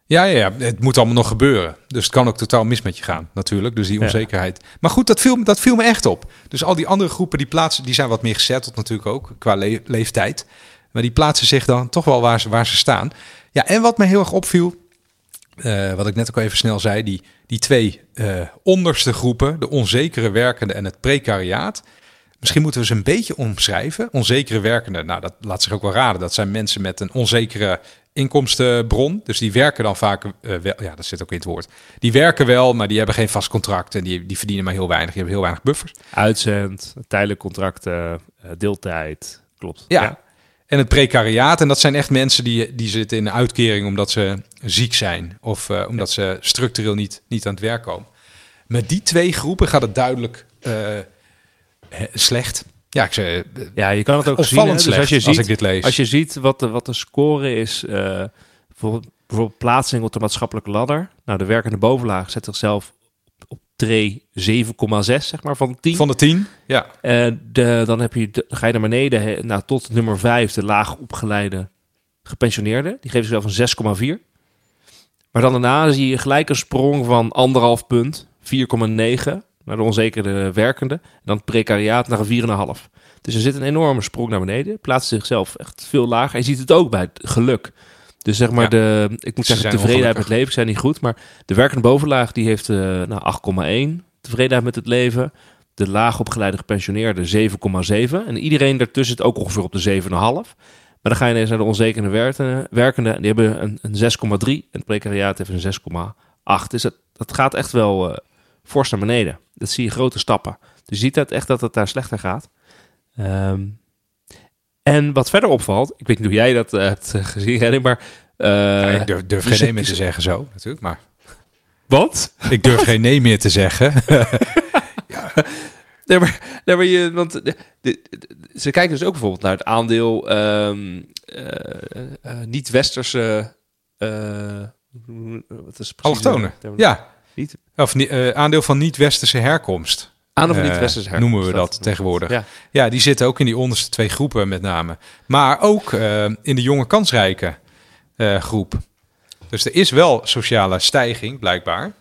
Ja, ja, ja, het moet allemaal nog gebeuren. Dus het kan ook totaal mis met je gaan, natuurlijk. Dus die onzekerheid. Ja. Maar goed, dat viel, dat viel me echt op. Dus al die andere groepen, die plaatsen, die zijn wat meer gezetteld natuurlijk ook, qua le leeftijd. Maar die plaatsen zich dan toch wel waar ze, waar ze staan. Ja, en wat me heel erg opviel, uh, wat ik net ook even snel zei, die, die twee uh, onderste groepen, de onzekere werkende en het precariaat. Misschien moeten we ze een beetje omschrijven. Onzekere werkende, nou dat laat zich ook wel raden. Dat zijn mensen met een onzekere inkomstenbron. Dus die werken dan vaak uh, wel, ja dat zit ook in het woord. Die werken wel, maar die hebben geen vast contract en die, die verdienen maar heel weinig. Die hebben heel weinig buffers. Uitzend, tijdelijke contracten, deeltijd, klopt. Ja, ja. En het precariaat, en dat zijn echt mensen die, die zitten in een uitkering omdat ze ziek zijn of uh, omdat ze structureel niet, niet aan het werk komen. Met die twee groepen gaat het duidelijk uh, slecht. Ja, ik zei, ja, je kan het ook zien. Dus als, je ziet, als ik dit lees. Als je ziet wat de, wat de score is, uh, bijvoorbeeld, bijvoorbeeld plaatsing op de maatschappelijke ladder. Nou, de werkende bovenlaag zet zichzelf op tree 7,6 zeg maar van de 10. Van de 10, ja. Uh, de, dan heb je de, ga je naar beneden he, nou, tot nummer 5, de laag opgeleide gepensioneerden. Die geven zichzelf een 6,4. Maar dan daarna zie je gelijk een sprong van anderhalf punt, 4,9 naar de onzekere werkende. En dan het precariaat naar een 4,5. Dus er zit een enorme sprong naar beneden. Plaatst zichzelf echt veel lager. En je ziet het ook bij het geluk. Dus zeg maar, ja, de, ik moet zeggen, tevredenheid met het leven zijn niet goed. Maar de werkende bovenlaag die heeft uh, nou, 8,1 tevredenheid met het leven. De laag opgeleide gepensioneerde 7,7. En iedereen daartussen zit ook ongeveer op de 7,5. Maar dan ga je ineens naar de onzekere werkenden. En die hebben een, een 6,3. En het precariaat heeft een 6,8. Dus dat, dat gaat echt wel uh, fors naar beneden. Dat zie je grote stappen. Dus je ziet dat echt dat het daar slechter gaat. Um, en wat verder opvalt, ik weet niet hoe jij dat uh, hebt gezien, Henning, maar... Uh, ja, ik durf, durf geen nee meer te zeggen zo, natuurlijk, maar... Wat? Ik durf geen nee meer te zeggen. ja. Nee, maar, nee, maar je, want de, de, de, ze kijken dus ook bijvoorbeeld naar het aandeel um, uh, niet-westerse... wat is Allochtonen, ja. Niet? Of aandeel van niet-westerse herkomst. Aan of niet westerse uh, Noemen we dat, tegenwoordig. Ja. ja. die zitten ook in die onderste twee groepen met name. Maar ook uh, in de jonge kansrijke uh, groep. Dus er is wel sociale stijging, blijkbaar.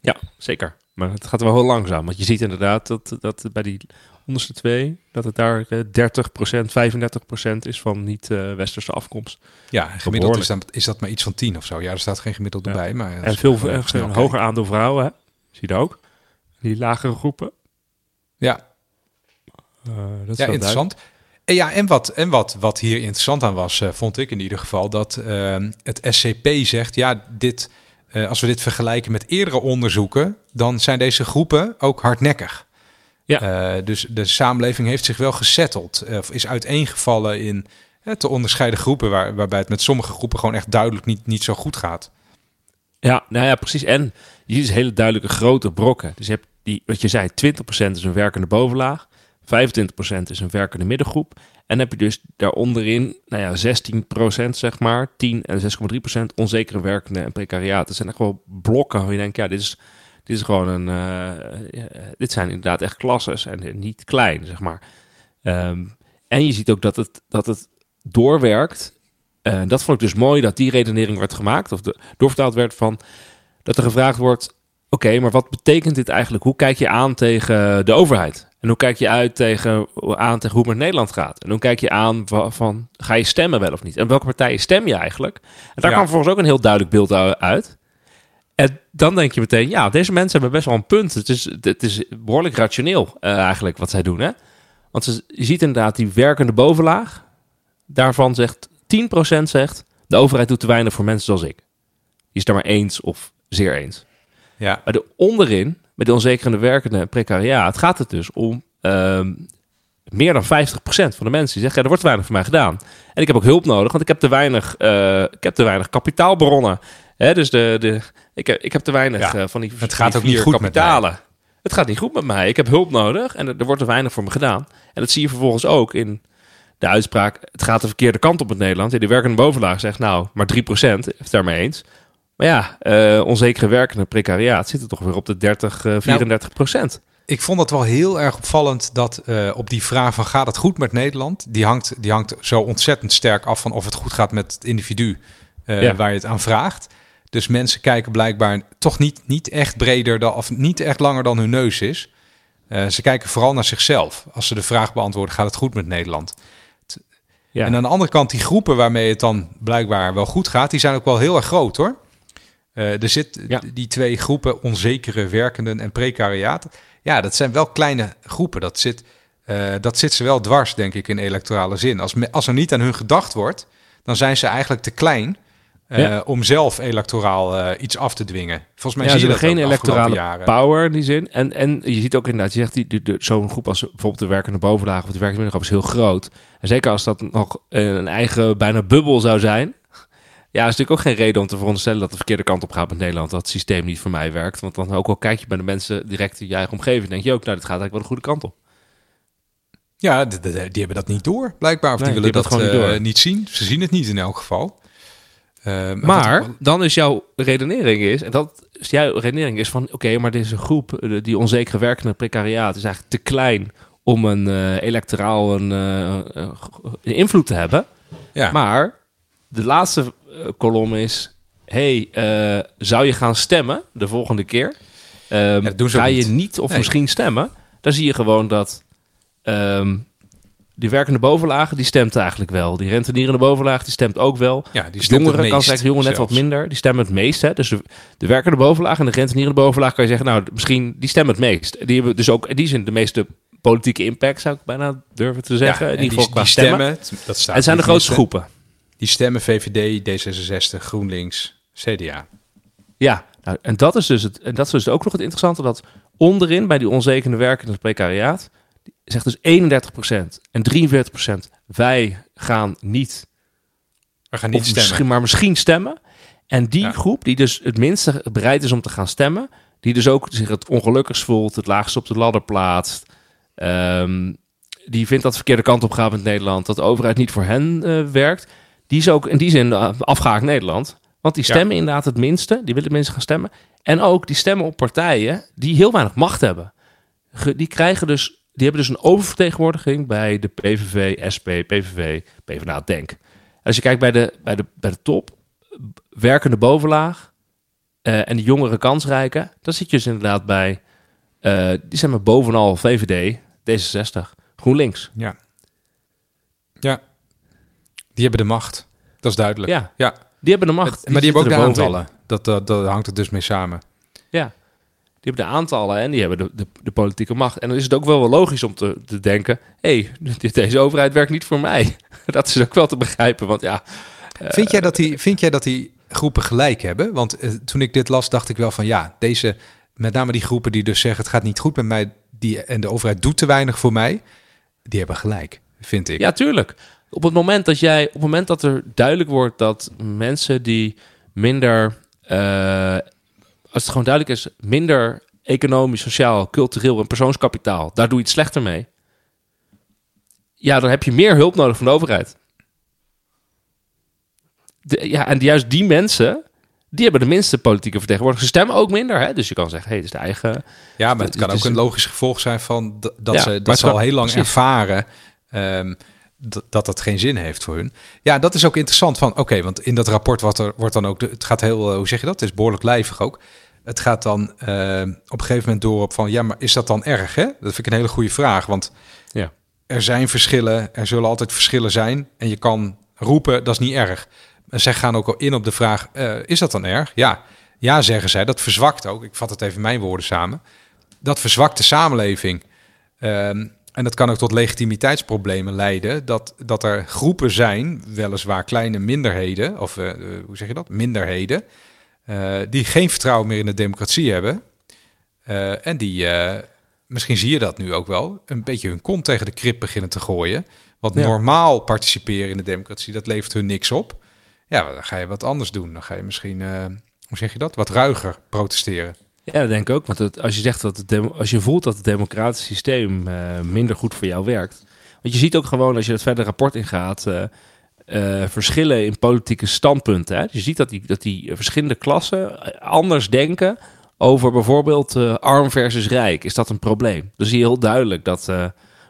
Ja, zeker. Maar het gaat wel heel langzaam. Want je ziet inderdaad dat, dat bij die onderste twee... dat het daar 30% 35% is van niet-westerse afkomst. Ja, gemiddeld is dat, is dat maar iets van 10 of zo. Ja, er staat geen gemiddeld ja. bij. Maar en veel, veel hoger aandeel vrouwen, hè? zie je dat ook? Die lagere groepen. Ja. Uh, dat is ja, interessant. En ja, en wat, en wat, wat hier interessant aan was, uh, vond ik in ieder geval, dat uh, het SCP zegt, ja, dit, als we dit vergelijken met eerdere onderzoeken, dan zijn deze groepen ook hardnekkig. Ja. dus de samenleving heeft zich wel gesetteld, of is uiteengevallen in te onderscheiden groepen, waar, waarbij het met sommige groepen gewoon echt duidelijk niet, niet zo goed gaat. Ja, nou ja, precies. En je ziet dus hele duidelijke grote brokken. Dus je hebt die, wat je zei, 20% is een werkende bovenlaag, 25% is een werkende middengroep. En dan heb je dus daaronderin, nou ja, 16% zeg maar, 10 en 6,3% onzekere werkende en precariaat. Dat zijn echt wel blokken waar je denkt, ja, dit is, dit is gewoon een, uh, dit zijn inderdaad echt klasses en niet klein, zeg maar. Um, en je ziet ook dat het, dat het doorwerkt. Uh, dat vond ik dus mooi dat die redenering werd gemaakt, of de, doorvertaald werd van dat er gevraagd wordt: oké, maar wat betekent dit eigenlijk? Hoe kijk je aan tegen de overheid? En hoe kijk je uit tegen, aan tegen hoe het met Nederland gaat? En hoe kijk je aan van, ga je stemmen wel of niet? En welke partijen stem je eigenlijk? En daar ja. kwam volgens ook een heel duidelijk beeld uit. En dan denk je meteen, ja, deze mensen hebben best wel een punt. Het is, het is behoorlijk rationeel uh, eigenlijk wat zij doen. Hè? Want ze, je ziet inderdaad die werkende bovenlaag. Daarvan zegt 10% zegt, de overheid doet te weinig voor mensen zoals ik. Die is daar maar eens of zeer eens. Ja. Maar de onderin, met de onzekere werkende precariaat, gaat het dus om uh, meer dan 50% van de mensen die zeggen, ja, er wordt weinig voor mij gedaan. En ik heb ook hulp nodig, want ik heb te weinig, uh, ik heb te weinig kapitaalbronnen. Hè, dus de, de, ik, heb, ik heb te weinig ja, uh, van die Het gaat die ook niet goed kapitalen. Met het gaat niet goed met mij. Ik heb hulp nodig en er, er wordt te weinig voor me gedaan. En dat zie je vervolgens ook in de uitspraak, het gaat de verkeerde kant op in Nederland. De werkende bovenlaag zegt, nou, maar 3% heeft daarmee eens. Maar ja, uh, onzekere werkende precariaat zit er toch weer op de 30, uh, 34 procent. ik vond het wel heel erg opvallend dat uh, op die vraag van gaat het goed met Nederland, die hangt, die hangt zo ontzettend sterk af van of het goed gaat met het individu ja. waar je het aan vraagt. Dus mensen kijken blijkbaar toch niet, niet echt breder dan, of niet echt langer dan hun neus is. ze kijken vooral naar zichzelf. Als ze de vraag beantwoorden, gaat het goed met Nederland? Ja. En aan de andere kant, die groepen waarmee het dan blijkbaar wel goed gaat, die zijn ook wel heel erg groot hoor. Uh, er zit ja. die twee groepen, onzekere werkenden en precariaat. Ja, dat zijn wel kleine groepen. Dat zit, uh, dat zit ze wel dwars, denk ik, in electorale zin. Als, als er niet aan hun gedacht wordt, dan zijn ze eigenlijk te klein ja. om zelf electoraal iets af te dwingen. Volgens mij ja, zie je dat geen electorale jaren. power in die zin. En, en je ziet ook inderdaad, je zegt die, die, die zo'n groep als bijvoorbeeld de werkende bovenlaag of de werkende middengroep is heel groot. En zeker als dat nog een eigen bijna bubbel zou zijn, ja, is natuurlijk ook geen reden om te veronderstellen dat de verkeerde kant op gaat met Nederland. Dat het systeem niet voor mij werkt. Want dan ook al kijk je bij de mensen direct in je eigen omgeving, denk je ook, nou, dit gaat eigenlijk wel de goede kant op. Ja, die, hebben dat niet door, blijkbaar. Of nee, die willen die dat, dat gewoon uh, niet, niet, zien. Ze zien het niet in elk geval. Uh, maar, dan is jouw redenering is, en dat dus jouw redenering is van, oké, maar deze groep, eh, die onzekere werkende precariaat, is eigenlijk te klein om een uh, electoraal een, uh, invloed te hebben. Ja. Maar de laatste kolom is, hey, zou je gaan stemmen de volgende keer? Um, ja, ga je niet of misschien stemmen? Dan zie je gewoon dat um, die werkende bovenlaag, die stemt eigenlijk wel. Die rentenierende bovenlaag, die stemt ook wel. Ja, die stemt Jongeren kan zeggen, jongen net wat minder. Die stemmen het meest. Hè? Dus de, de werkende bovenlaag en de rentenierende bovenlaag kan je zeggen, nou, misschien die stemmen het meest. Die hebben dus ook, in die zin, de meeste politieke impact, zou ik bijna durven te zeggen. Ja, in ieder geval qua stemmen. Dat staat het zijn de grootste groepen. Die stemmen VVD, D66, GroenLinks, CDA. Ja, nou, en dat is dus het, en dat is dus ook nog het interessante dat onderin bij die onzekere werkende precariaat zegt dus 31% en 43% wij gaan niet, we gaan niet stemmen. Misschien, maar misschien stemmen. En die groep die dus het minste bereid is om te gaan stemmen, die dus ook zich het ongelukkigst voelt, het laagst op de ladder plaatst, um, die vindt dat de verkeerde kant op gaat in Nederland, dat de overheid niet voor hen uh, werkt, die is ook in die zin uh, afgehaakt Nederland. Want die stemmen inderdaad het minste, die willen mensen gaan stemmen. En ook die stemmen op partijen die heel weinig macht hebben. Die krijgen dus die hebben dus een oververtegenwoordiging bij de PVV, SP, PVV, PvdA, Denk. Als je kijkt bij de, bij de, bij de top, werkende bovenlaag uh, en de jongere kansrijken, dan zit je dus inderdaad bij, uh, die zijn maar bovenal VVD, D66, GroenLinks. Ja. Ja. Die hebben de macht. Dat is duidelijk. Ja. ja. Die hebben de macht. maar die, hebben ook de aantallen. Dat, dat, dat hangt er dus mee samen. Ja. Hebben de aantallen en die hebben de, de, de, politieke macht. En dan is het ook wel, wel logisch om te, te denken... hé, hey, deze overheid werkt niet voor mij. dat is ook wel te begrijpen, want ja... Vind, jij dat die, vind jij dat die groepen gelijk hebben? Want eh, toen ik dit las, dacht ik wel van ja, deze... met name die groepen die dus zeggen... het gaat niet goed met mij die, en de overheid doet te weinig voor mij... die hebben gelijk, vind ik. Ja, tuurlijk. Op het moment dat jij... op het moment dat er duidelijk wordt dat mensen die minder... Uh, als het gewoon duidelijk is, minder economisch, sociaal, cultureel en persoonskapitaal, daar doe je het slechter mee. Ja, dan heb je meer hulp nodig van de overheid. ja, en juist die mensen, die hebben de minste politieke vertegenwoordigers. Ze stemmen ook minder, hè? dus je kan zeggen, hé, hey, het is de eigen... Ja, maar het kan ook een logisch gevolg zijn van dat ze dat ze al heel lang ervaren... Um, dat dat geen zin heeft voor hun. Ja, dat is ook interessant van, oké, want in dat rapport wat er, wordt dan ook, het gaat heel, eh, hoe zeg je dat? Het is behoorlijk lijvig ook. Het gaat dan uh, op een gegeven moment door op van, ja, maar is dat dan erg? Hè? Dat vind ik een hele goede vraag, want ja. er zijn verschillen, er zullen altijd verschillen zijn en je kan roepen, dat is niet erg. Zij gaan ook al in op de vraag, uh, is dat dan erg? Ja, ja, zeggen zij, dat verzwakt ook. Ik vat het even mijn woorden samen. Dat verzwakt de samenleving. Um, en dat kan ook tot legitimiteitsproblemen leiden. Dat, dat er groepen zijn, weliswaar kleine minderheden, of uh, hoe zeg je dat? Minderheden, uh, die geen vertrouwen meer in de democratie hebben. Uh, en die, misschien zie je dat nu ook wel, een beetje hun kont tegen de krip beginnen te gooien. Want normaal participeren in de democratie, dat levert hun niks op. Ja, dan ga je wat anders doen. Dan ga je misschien, hoe zeg je dat, wat ruiger protesteren. Ja, dat denk ik ook. Want als je zegt dat als je voelt dat het democratisch systeem uh, minder goed voor jou werkt. Want je ziet ook gewoon als je het verder rapport ingaat. Uh, verschillen in politieke standpunten. Hè? Je ziet dat die, dat die verschillende klassen anders denken over bijvoorbeeld arm versus rijk. Is dat een probleem? Dan zie je heel duidelijk dat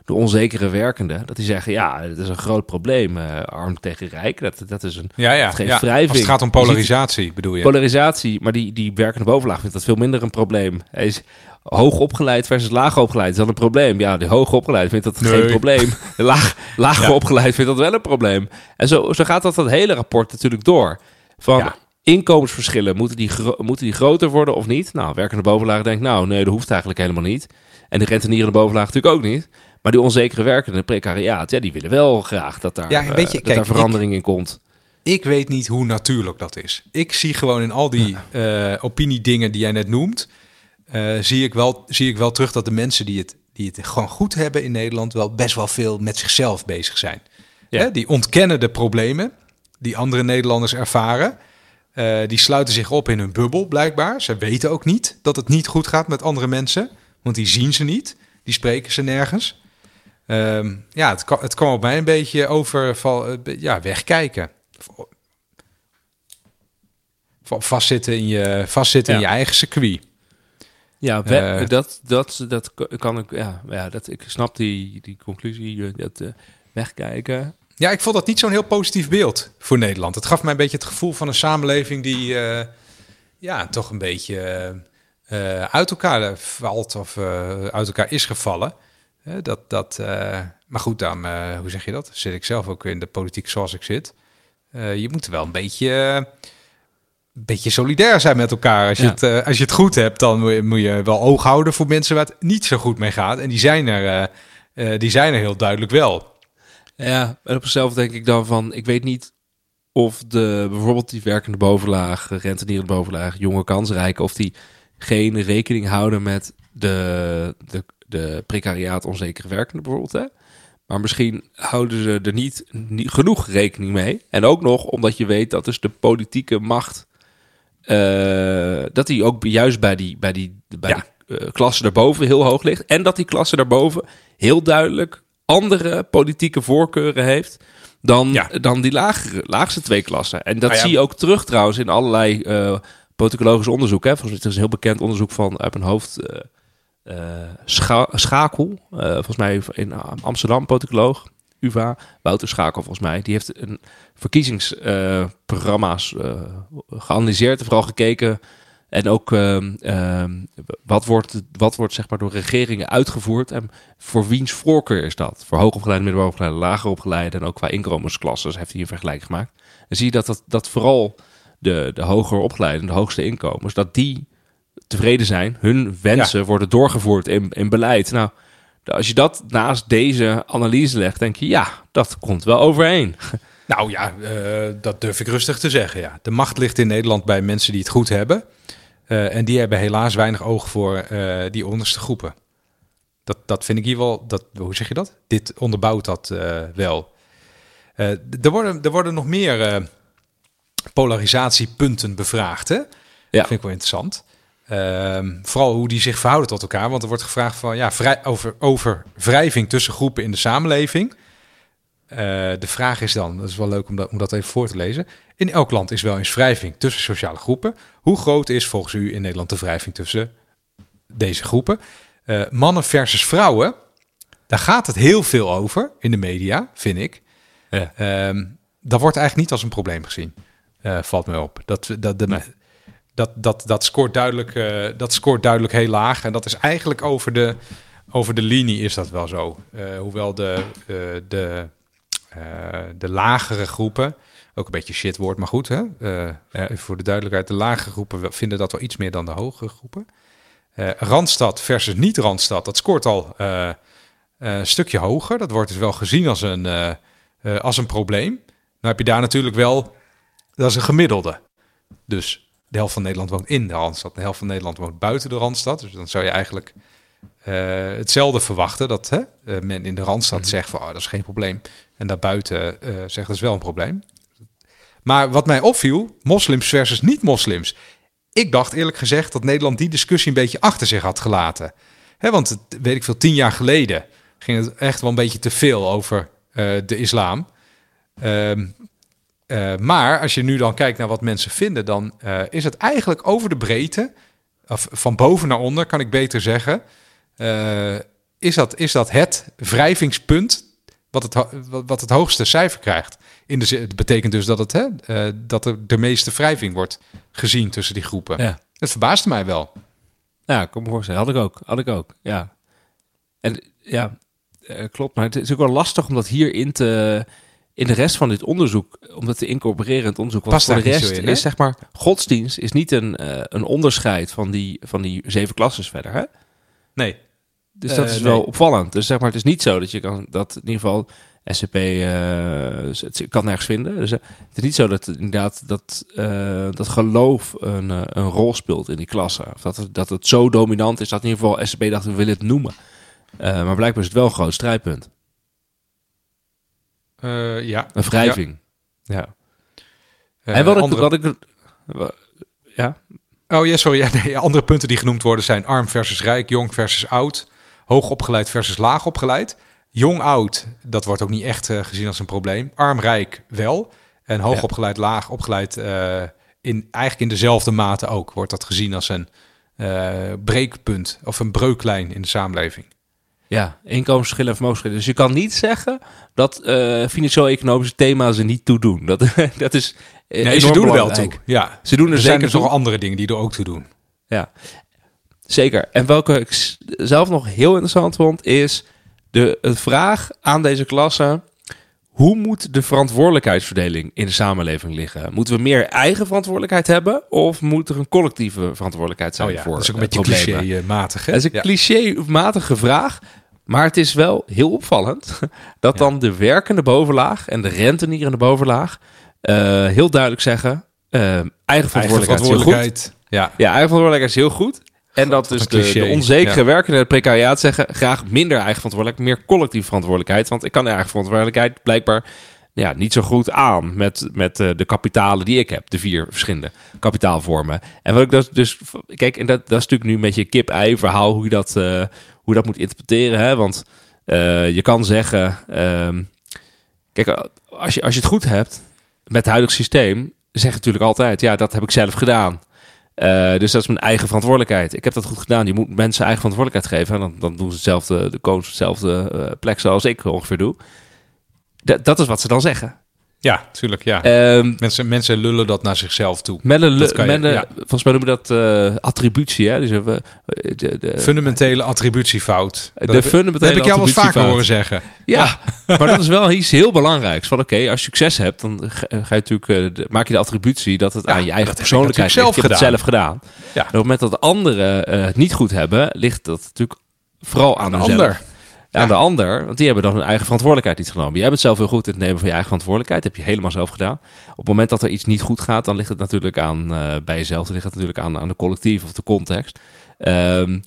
de onzekere werkenden. Dat die zeggen, ja, het is een groot probleem. Uh, arm tegen rijk, dat, dat is een ja, ja, ja. wrijving. Als het gaat om polarisatie, bedoel je? Polarisatie, maar die, die werkende bovenlaag vindt dat veel minder een probleem. Hij is hoog opgeleid versus laag opgeleid. Is dat een probleem? Ja, de hoog opgeleid vindt dat geen probleem. De laag, lager opgeleid vindt dat wel een probleem. En zo, zo gaat dat dat hele rapport natuurlijk door. Van inkomensverschillen, moeten die, moeten die groter worden of niet? Nou, werkende bovenlaag denkt, nou nee, dat hoeft eigenlijk helemaal niet. En de rentenierende bovenlaag natuurlijk ook niet. Maar die onzekere werkende precariaat, ja, die willen wel graag dat daar, ja, een beetje, uh, dat daar verandering in komt. Ik weet niet hoe natuurlijk dat is. Ik zie gewoon in al die uh, opiniedingen die jij net noemt, uh, zie, ik wel, zie ik wel terug dat de mensen die het, die het gewoon goed hebben in Nederland wel best wel veel met zichzelf bezig zijn. Ja. Hè? Die ontkennen de problemen die andere Nederlanders ervaren. Uh, die sluiten zich op in hun bubbel, blijkbaar. Ze weten ook niet dat het niet goed gaat met andere mensen, want die zien ze niet, die spreken ze nergens. Um, ja, het, het kwam op mij een beetje over van, ja, wegkijken. vastzitten in je, vastzitten in je eigen circuit. Ja, dat, dat, dat kan ik. Ja, ja dat, ik snap die, die conclusie. Dat wegkijken. Ja, ik vond dat niet zo'n heel positief beeld voor Nederland. Het gaf mij een beetje het gevoel van een samenleving die ja, toch een beetje uit elkaar valt of uit elkaar is gevallen. Dat, dat, maar goed, dan, hoe zeg je dat? Zit ik zelf ook in de politiek zoals ik zit. je moet wel een beetje, beetje solidair zijn met elkaar. Als, je het, als je het goed hebt, dan moet je, moet je, wel oog houden voor mensen waar het niet zo goed mee gaat. En die zijn er, die zijn er heel duidelijk wel. Ja, en op zichzelf denk ik dan van, ik weet niet of de, bijvoorbeeld die werkende bovenlaag, rentenierende bovenlaag, jonge kansrijken, of die geen rekening houden met de, de, de precariaat onzekere werkende bijvoorbeeld. Hè? Maar misschien houden ze er niet, niet, genoeg rekening mee. En ook nog omdat je weet dat dus de politieke macht, uh, dat die ook juist bij die, bij die, bij die uh, klasse daarboven heel hoog ligt. En dat die klasse daarboven heel duidelijk andere politieke voorkeuren heeft dan, ja. dan die lagere, laagste twee klassen. En dat ah, zie je ook terug trouwens in allerlei uh, politicologisch onderzoek. Hè. Volgens mij is een heel bekend onderzoek van uit een hoofd scha Schakel. volgens mij in Amsterdam, politicoloog. UvA, Wouter Schakel volgens mij. Die heeft een verkiezingsprogramma's geanalyseerd en vooral gekeken en ook ehm, ehm, wat wordt, wat wordt zeg maar door regeringen uitgevoerd en voor wiens voorkeur is dat? Voor hoogopgeleide, middenopgeleide, lager opgeleide en ook qua inkomensklassen heeft hij een vergelijking gemaakt. En zie je dat, dat, dat vooral de, de hoger opgeleide, de hoogste inkomens, dat die tevreden zijn. Hun wensen worden doorgevoerd in, in beleid. Nou, als je dat naast deze analyse legt, denk je, ja, dat komt wel overeen. Nou ja, uh, dat durf ik rustig te zeggen. Ja. De macht ligt in Nederland bij mensen die het goed hebben. Uh, en die hebben helaas weinig oog voor uh, die onderste groepen. Dat, dat vind ik hier wel, dat, hoe zeg je dat? Dit onderbouwt dat wel. er, worden, er worden nog meer polarisatiepunten bevraagd. Hè? Ja. Dat vind ik wel interessant. Ehm, vooral hoe die zich verhouden tot elkaar. Want er wordt gevraagd van, ja, vrij, over, over wrijving tussen groepen in de samenleving. Uh, de vraag is dan, dat is wel leuk om dat, om dat even voor te lezen. In elk land is wel eens wrijving tussen sociale groepen. Hoe groot is volgens u in Nederland de wrijving tussen deze groepen? Uh, mannen versus vrouwen, daar gaat het heel veel over in de media, vind ik. Ja. Um, dat wordt eigenlijk niet als een probleem gezien, uh, valt me op. Dat, dat, de, nee. Dat, dat, dat, scoort duidelijk, uh, dat scoort duidelijk heel laag. En dat is eigenlijk over de, over de linie is dat wel zo. hoewel de, de uh, de lagere groepen, ook een beetje shit woord, maar goed, hè? Voor de duidelijkheid, de lagere groepen vinden dat wel iets meer dan de hogere groepen. Randstad versus niet-Randstad, dat scoort al een stukje hoger. Dat wordt dus wel gezien als een, als een probleem. Dan heb je daar natuurlijk wel, dat is een gemiddelde. Dus de helft van Nederland woont in de Randstad, de helft van Nederland woont buiten de Randstad. Dus dan zou je eigenlijk uh, hetzelfde verwachten. Dat hè, uh, men in de Randstad mm zegt van oh, dat is geen probleem. En daarbuiten uh, zegt dat is wel een probleem. Maar wat mij opviel, moslims versus niet-moslims. Ik dacht eerlijk gezegd dat Nederland die discussie een beetje achter zich had gelaten. Hè, want het, weet ik veel, tien jaar geleden ging het echt wel een beetje te veel over de islam. Ehm, maar als je nu dan kijkt naar wat mensen vinden, dan is het eigenlijk over de breedte, of van boven naar onder kan ik beter zeggen, uh, is, dat, is dat het wrijvingspunt wat het, wat het hoogste cijfer krijgt. In de, het betekent dus dat, het, hè, dat er de meeste wrijving wordt gezien tussen die groepen. Ja. Dat verbaasde mij wel. Ja, kom me voorstellen. Had ik ook. Had ik ook. Ja. En ja, klopt. Maar het is ook wel lastig om dat hierin te. In de rest van dit onderzoek, om dat te incorporeren in het onderzoek. Want voor de rest in, is zeg maar. Godsdienst is niet een, uh, een onderscheid van die, van die zeven klasses verder. Hè? Nee. Dus dat is eh, wel opvallend. Dus zeg maar, het is niet zo dat je kan dat in ieder geval SCP uh, eh, het kan nergens vinden. Dus het is niet zo dat inderdaad dat, dat geloof een, een rol speelt in die klasse. Of dat, het, dat het zo dominant is dat in ieder geval SCP dacht we willen het noemen. maar blijkbaar is het wel een groot strijdpunt. Ja. Een wrijving. Ja. ja. en wat andere... ik, wat ik ja. Oh ja, sorry. Ja, nee, andere punten die genoemd worden zijn arm versus rijk, jong versus oud, hoogopgeleid versus laagopgeleid. Jong-oud, dat wordt ook niet echt uh, gezien als een probleem. Arm-rijk wel. En hoogopgeleid, ja. laag opgeleid in, eigenlijk in dezelfde mate ook. Wordt dat gezien als een breekpunt of een breuklijn in de samenleving. Ja, inkomensverschillen en vermogensverschillen. Dus je kan niet zeggen dat uh, financieel-economische thema's er niet toe doen. Dat, dat is nee, ze doen er wel toe. Ja, ze doen er, er zeker zijn er nog andere dingen die er ook toe doen. Ja, zeker. En welke ik zelf nog heel interessant vond, is de, de vraag aan deze klasse hoe moet de verantwoordelijkheidsverdeling in de samenleving liggen? Moeten we meer eigen verantwoordelijkheid hebben? Of moet er een collectieve verantwoordelijkheid zijn oh ja, voor Dat is ook een beetje cliché-matig. Dat is een cliché-matige vraag. Maar het is wel heel opvallend dat dan de werkende bovenlaag en de rentenier in de bovenlaag uh, heel duidelijk zeggen: uh, eigen verantwoordelijkheid, eigen verantwoordelijkheid Ja. ja, eigen verantwoordelijkheid is heel goed. En dat dus de, de, onzekere ja. werkende precariaat zeggen... graag minder eigen verantwoordelijkheid, meer collectieve verantwoordelijkheid. Want ik kan de eigen verantwoordelijkheid blijkbaar ja, niet zo goed aan met, met uh, de kapitalen die ik heb. De vier verschillende kapitaalvormen. En wat ik dus, dus kijk, en dat, dat is natuurlijk nu een beetje een kip-ei verhaal... hoe je dat, uh, hoe je dat moet interpreteren. Hè? Want uh, je kan zeggen... Ehm, kijk, als je, als je het goed hebt met het huidige systeem... zeg je natuurlijk altijd, ja, dat heb ik zelf gedaan. Uh, dus dat is mijn eigen verantwoordelijkheid. Ik heb dat goed gedaan. Je moet mensen eigen verantwoordelijkheid geven. En dan, dan doen ze hetzelfde, de coach hetzelfde uh, plek zoals ik ongeveer doe. Dat is wat ze dan zeggen. Ja, tuurlijk. Ja. Um, mensen, mensen lullen dat naar zichzelf toe. Mellen, ja. Volgens mij noemen we dat uh, attributie. Hè? Dus, uh, de, de, fundamentele attributiefout. De dat fundamentele heb ik jou wel vaak horen zeggen. Ja, maar dat is wel iets heel belangrijks. Van oké, als je succes hebt, dan ga, je natuurlijk, uh, de, maak je de attributie dat het aan je eigen persoonlijkheid ligt. Je hebt het zelf gedaan. Ja. En op het moment dat de anderen het niet goed hebben, ligt dat natuurlijk vooral aan, aan de ander aan de ander, want die hebben dan hun eigen verantwoordelijkheid niet genomen. Jij bent zelf heel goed in het nemen van je eigen verantwoordelijkheid. heb je helemaal zelf gedaan. Op het moment dat er iets niet goed gaat, dan ligt het natuurlijk aan uh, bij jezelf. Dan ligt het natuurlijk aan, aan de collectief of de context. Um,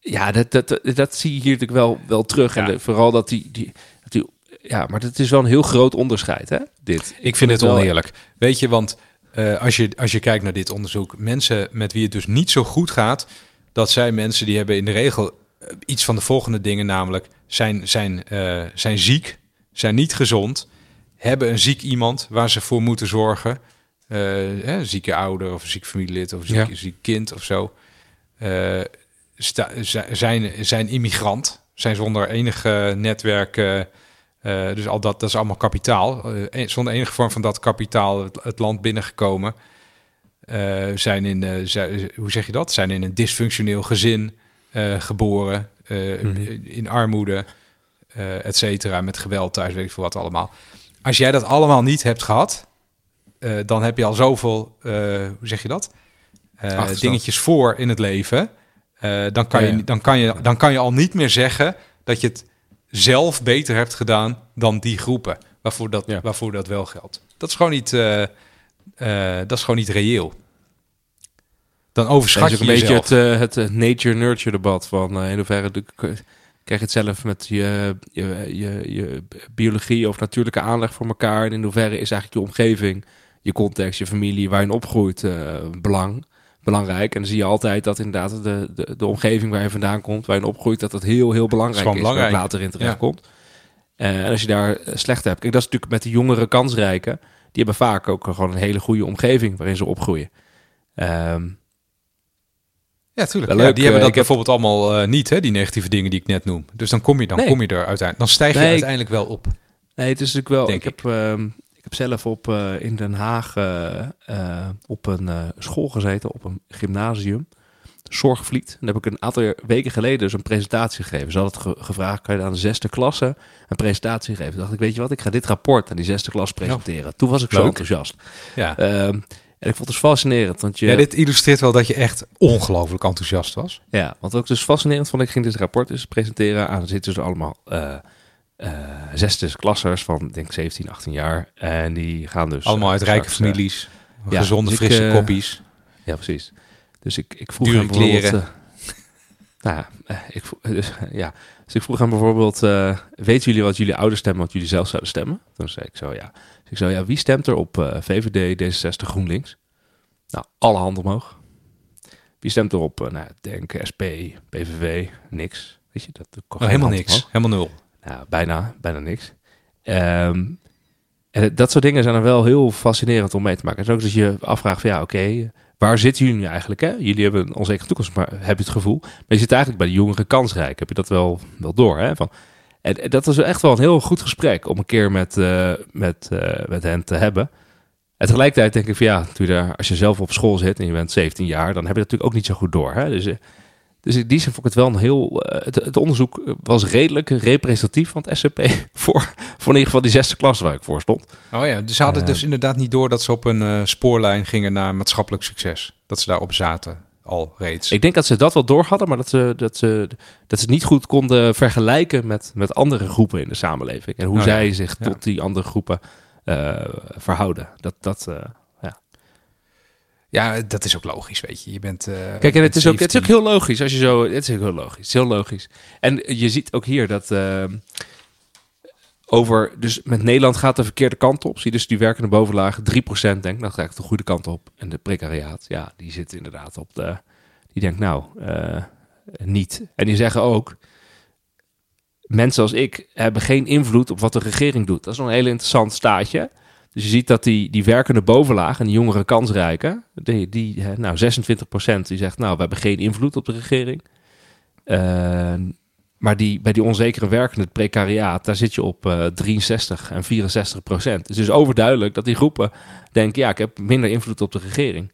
ja, dat, dat, dat, zie je hier natuurlijk wel, wel terug. Ja. En vooral dat die, die, dat die. Ja, maar het is wel een heel groot onderscheid, hè? Dit. Ik vind het oneerlijk. Weet je, want uh, als, je, als je kijkt naar dit onderzoek, mensen met wie het dus niet zo goed gaat, dat zijn mensen die hebben in de regel iets van de volgende dingen, namelijk zijn, zijn, uh, zijn ziek, zijn niet gezond, hebben een ziek iemand waar ze voor moeten zorgen. Uh, hè, zieke ouder of een ziek familielid of een ziek, ja. ziek kind of zo. Uh, sta, zijn, zijn immigrant, zijn zonder enig netwerk. dus al dat, dat is allemaal kapitaal. zonder enige vorm van dat kapitaal het, het land binnengekomen. zijn in, zijn, hoe zeg je dat? Zijn in een dysfunctioneel gezin geboren. Mm-hmm. in armoede, uh, et cetera, met geweld thuis, weet ik veel wat allemaal. Als jij dat allemaal niet hebt gehad, dan heb je al zoveel, hoe zeg je dat? dingetjes voor in het leven. dan, kan je, dan, kan je, dan kan je al niet meer zeggen dat je het zelf beter hebt gedaan dan die groepen waarvoor dat, ja. waarvoor dat wel geldt. Dat is gewoon niet, dat is gewoon niet reëel dan overschat je een beetje het, uh, het nature-nurture debat van uh, in hoeverre de, krijg je het zelf met je, je, je, je, biologie of natuurlijke aanleg voor elkaar en in hoeverre is eigenlijk je omgeving, je context, je familie waar je opgroeit uh, belang, belangrijk. En dan zie je altijd dat inderdaad de, de, de omgeving waar je vandaan komt, waar je opgroeit, dat dat heel, heel belangrijk is, is waar later in terecht ja. komt. en als je daar slecht hebt, kijk, dat is natuurlijk met de jongere kansrijken, die hebben vaak ook gewoon een hele goede omgeving waarin ze opgroeien. Um, ja, tuurlijk. Ja, die hebben dat bijvoorbeeld allemaal uh, niet, hè, die negatieve dingen die ik net noem. Dus dan kom je, dan nee. kom je er uiteindelijk, dan stijg je nee, uiteindelijk wel op. Nee, het is natuurlijk wel. Ik, ik, heb, uh, ik heb zelf op uh, in Den Haag op een school gezeten, op een gymnasium, Zorgvliet. En daar heb ik een aantal weken geleden dus een presentatie gegeven. Ze hadden het ge gevraagd, kan je aan de zesde klasse een presentatie geven? Toen dacht ik, weet je wat, ik ga dit rapport aan die zesde klas presenteren. Ja. Toen was ik Leuk. zo enthousiast. Ja. Ehm, en ik vond het dus fascinerend. Want je... Ja, dit illustreert wel dat je echt ongelooflijk enthousiast was. Ja, want ook dus fascinerend vond ik. ging dit rapport dus presenteren aan. Zitten dus allemaal uh, uh, zesde klassers van, denk 17, 18 jaar. En die gaan dus... Allemaal uit uh, rijke straks, families. Ja, gezonde, dus frisse koppies. Ja, precies. Dus ik, ik vroeg Dure hem kleren. Nou ja, ik, dus, ja, dus ik vroeg hem bijvoorbeeld... weten jullie wat jullie ouders stemmen, wat jullie zelf zouden stemmen? Toen zei ik zo, ja... Dus ik zei, ja, wie stemt er op uh, VVD, D66, GroenLinks? Nou, alle handen omhoog. Wie stemt er op, uh, nou, Denk, SP, PVV, niks. Weet je, dat oh, helemaal niks, omhoog. helemaal nul. Nou, bijna, bijna niks. Um, En dat soort dingen zijn dan wel heel fascinerend om mee te maken. En ook als je afvraagt van ja, oké, waar zitten jullie nu eigenlijk? Hè? Jullie hebben een onzekere toekomst, maar heb je het gevoel? Maar je zit eigenlijk bij de jongeren kansrijk. Heb je dat wel, wel door? Hè? Van, en, dat was echt wel een heel goed gesprek om een keer met, uh, met, uh, met hen te hebben. En tegelijkertijd denk ik van ja, als je zelf op school zit en je bent 17 jaar, dan heb je dat natuurlijk ook niet zo goed door. Hè? Dus, dus in die zin vond ik het wel een heel. Het, het, onderzoek was redelijk representatief van het SCP voor, voor in ieder geval die zesde klas waar ik voor stond. Oh ja, dus ze hadden dus inderdaad niet door dat ze op een spoorlijn gingen naar maatschappelijk succes. Dat ze daarop zaten al reeds. Ik denk dat ze dat wel door hadden, maar dat ze, dat ze, dat ze het niet goed konden vergelijken met, met andere groepen in de samenleving. En hoe oh zij zich tot die andere groepen uh, verhouden. Dat, dat, ja. dat is ook logisch, weet je. Je bent. Uh, Kijk, en het is, ook, het is ook heel logisch als je zo. Het is ook heel logisch. Heel logisch. En je ziet ook hier dat over, dus met Nederland gaat de verkeerde kant op. Zie dus die werkende bovenlaag 3% denkt, nou dat gaat de goede kant op. En de precariaat, ja, die zit inderdaad op de, die denkt nou, uh, niet. En die zeggen ook, mensen als ik hebben geen invloed op wat de regering doet. Dat is nog een heel interessant staatje. Dus je ziet dat die, die werkende bovenlaag en die jongere kansrijken, die, die nou 26% die zegt, nou, we hebben geen invloed op de regering. Uh, maar die, bij die onzekere werkende, het precariaat, daar zit je op uh, 63 en 64 procent. Dus het is overduidelijk dat die groepen denken, ja, ik heb minder invloed op de regering.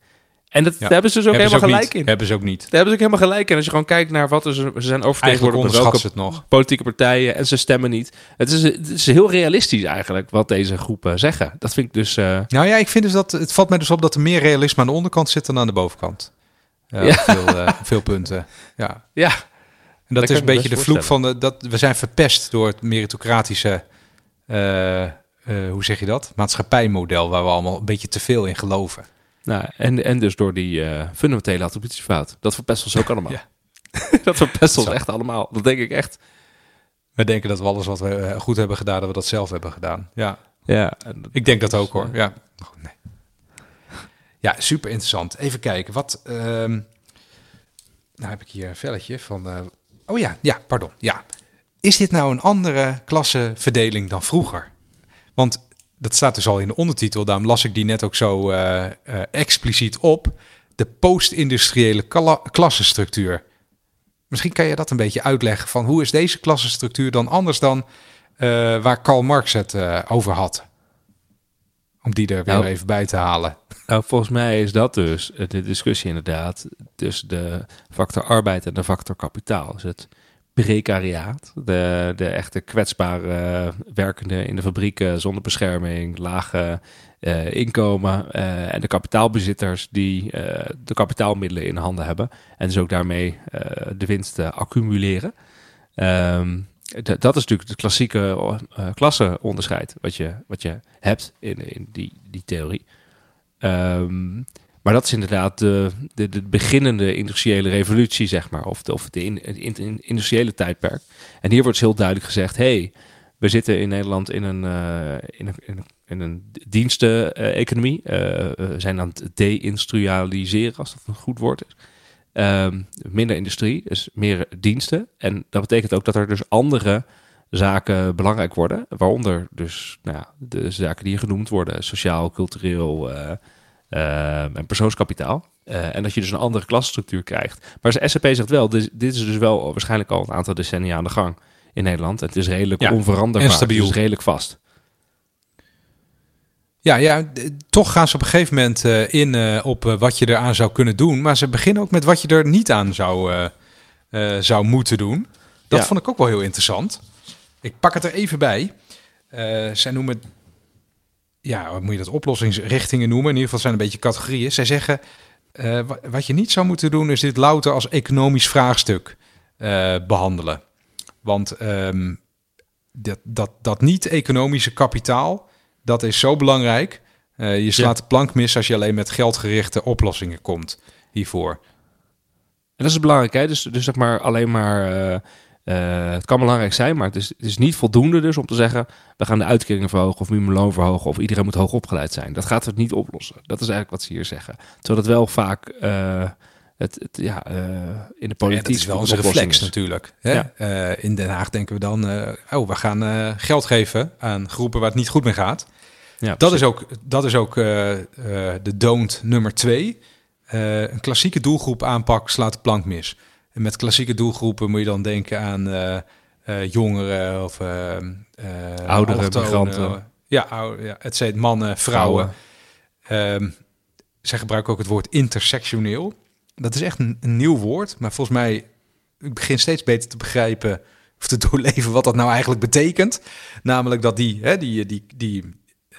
En dat, daar hebben ze dus ook helemaal gelijk in. Hebben ze ook niet. Daar hebben ze ook helemaal gelijk in. Als je gewoon kijkt naar wat er, ze zijn oververtegenwoordigd door het nog. politieke partijen en ze stemmen niet. Het is, het is heel realistisch eigenlijk wat deze groepen zeggen. Dat vind ik dus... Uh... Nou ja, ik vind dus dat... Het valt mij dus op dat er meer realisme aan de onderkant zit dan aan de bovenkant. Uh, ja. Veel, uh, veel punten. Ja. Ja, en dat, is een beetje de vloek van de, dat we zijn verpest door het meritocratische, uh, hoe zeg je dat? Maatschappijmodel waar we allemaal een beetje te veel in geloven. Nou, en, en dus door die uh, fundamentele attributiefout. Dat verpest ons ook allemaal. ja. dat verpest ons echt allemaal. Dat denk ik echt. We denken dat we alles wat we goed hebben gedaan, dat we dat zelf hebben gedaan. Ja, ja ik denk dat ook hoor. Ja, nee. ja super interessant. Even kijken, wat... Um, nou heb ik hier een velletje van Oh ja, ja, pardon. Ja. Is dit nou een andere klassenverdeling dan vroeger? Want dat staat dus al in de ondertitel, daarom las ik die net ook zo uh, uh, expliciet op. De post-industriële klassenstructuur. Misschien kan je dat een beetje uitleggen van hoe is deze klassenstructuur dan anders dan uh, waar Karl Marx het over had? Om die er weer nou, even bij te halen. Nou, volgens mij is dat dus de discussie inderdaad tussen de factor arbeid en de factor kapitaal. Dus het precariaat, de, de echte kwetsbare werkenden in de fabrieken zonder bescherming, lage uh, inkomen uh, en de kapitaalbezitters die uh, de kapitaalmiddelen in handen hebben en dus ook daarmee de winst accumuleren. Um, dat is natuurlijk het klassieke klasseonderscheid wat je, wat je hebt in, in die, die theorie. Um, maar dat is inderdaad de, de, de, beginnende industriële revolutie, zeg maar. Of de, of in, in, industriële tijdperk. En hier wordt dus heel duidelijk gezegd: hey, we zitten in Nederland in een, uh, in een, in een, diensteneconomie. Uh, we zijn aan het deindustrialiseren, als dat een goed woord is. Um, minder industrie, dus meer diensten. En dat betekent ook dat er dus andere zaken belangrijk worden. Waaronder dus nou ja, de zaken die hier genoemd worden: sociaal, cultureel en persoonskapitaal. Uh, en dat je dus een andere klasstructuur krijgt. Maar de SAP zegt wel: dit, dit, is dus wel waarschijnlijk al een aantal decennia aan de gang in Nederland. Het is redelijk ja, onveranderbaar. En stabiel. Het is redelijk vast. Ja, ja, toch gaan ze op een gegeven moment in op wat je eraan zou kunnen doen. Maar ze beginnen ook met wat je er niet aan zou, zou moeten doen. Dat ja. vond ik ook wel heel interessant. Ik pak het er even bij. Zij noemen, ja, wat moet je dat, oplossingsrichtingen noemen. In ieder geval zijn een beetje categorieën. Zij zeggen, uh, wat je niet zou moeten doen, is dit louter als economisch vraagstuk uh, behandelen. Want um, dat, dat, dat niet-economische kapitaal, dat is zo belangrijk. je slaat ja. de plank mis als je alleen met geldgerichte oplossingen komt hiervoor. En dat is belangrijk, hè? Dus, dus zeg maar alleen maar uh, het kan belangrijk zijn, maar het is, het is, niet voldoende dus om te zeggen... we gaan de uitkeringen verhogen of minimumloon verhogen... of iedereen moet hoog opgeleid zijn. Dat gaat het niet oplossen. Dat is eigenlijk wat ze hier zeggen. Terwijl het wel vaak... Uh, het, het, ja, uh, in de politiek... Ja, dat is wel onze reflex is. natuurlijk. Hè? Ja. in Den Haag denken we dan... oh, we gaan geld geven aan groepen waar het niet goed mee gaat. Ja, dat, is ook, dat is ook de don't nummer twee. een klassieke doelgroep aanpak slaat de plank mis. En met klassieke doelgroepen moet je dan denken aan jongeren of oudere migranten. Ja, ja, het zijn mannen, vrouwen. vrouwen. Ehm, zij gebruiken ook het woord intersectioneel. Dat is echt een, een, nieuw woord, maar volgens mij, ik begin steeds beter te begrijpen of te doorleven wat dat nou eigenlijk betekent. Namelijk dat die, hè, die, die, die,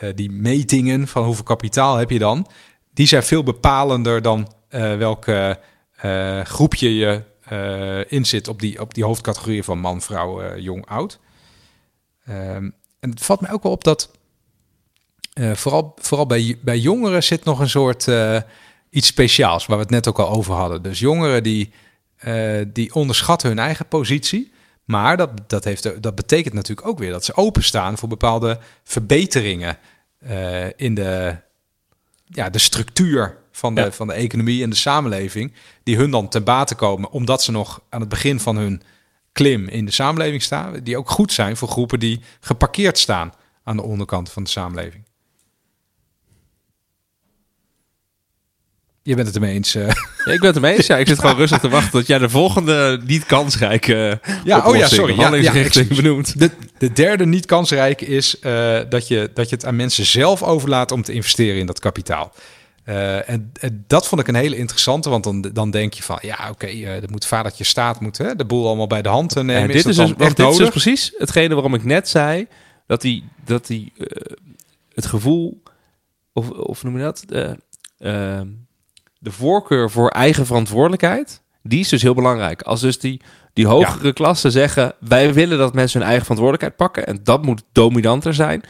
uh, die metingen van hoeveel kapitaal heb je dan, die zijn veel bepalender dan uh, welke uh, groepje je in zit op die, op die hoofdcategorieën van man, vrouw, jong, oud. Um, en het valt mij ook wel op dat uh, vooral, vooral bij, bij jongeren zit nog een soort uh, iets speciaals, waar we het net ook al over hadden. Dus jongeren die, uh, die onderschatten hun eigen positie. Maar dat, dat, heeft, dat betekent natuurlijk ook weer dat ze openstaan voor bepaalde verbeteringen in de, ja, de structuur van de, ja. van de economie en de samenleving. Die hun dan ten bate komen, omdat ze nog aan het begin van hun klim in de samenleving staan. Die ook goed zijn voor groepen die geparkeerd staan aan de onderkant van de samenleving. Je bent het ermee eens. Uh. Ja, ik ben het ermee eens. Ja, ik zit gewoon rustig te wachten tot jij de volgende niet kansrijke ja, oh ja, sorry. Ja, ja, ik, benoemt. De, de derde niet kansrijke is uh, dat, je, dat je het aan mensen zelf overlaat om te investeren in dat kapitaal. Uh, en, en, dat vond ik een hele interessante, want dan, dan denk je van ja, oké, okay, uh, er moet vadertje staat moet hè, de boel allemaal bij de hand nemen. Ja, dit is, dus, echt dit is dus precies hetgene waarom ik net zei dat die, dat die uh, het gevoel, of, of noem je dat, ehm, de voorkeur voor eigen verantwoordelijkheid, die is dus heel belangrijk. Als dus die, die hogere ja. klassen zeggen, wij willen dat mensen hun eigen verantwoordelijkheid pakken en dat moet dominanter zijn.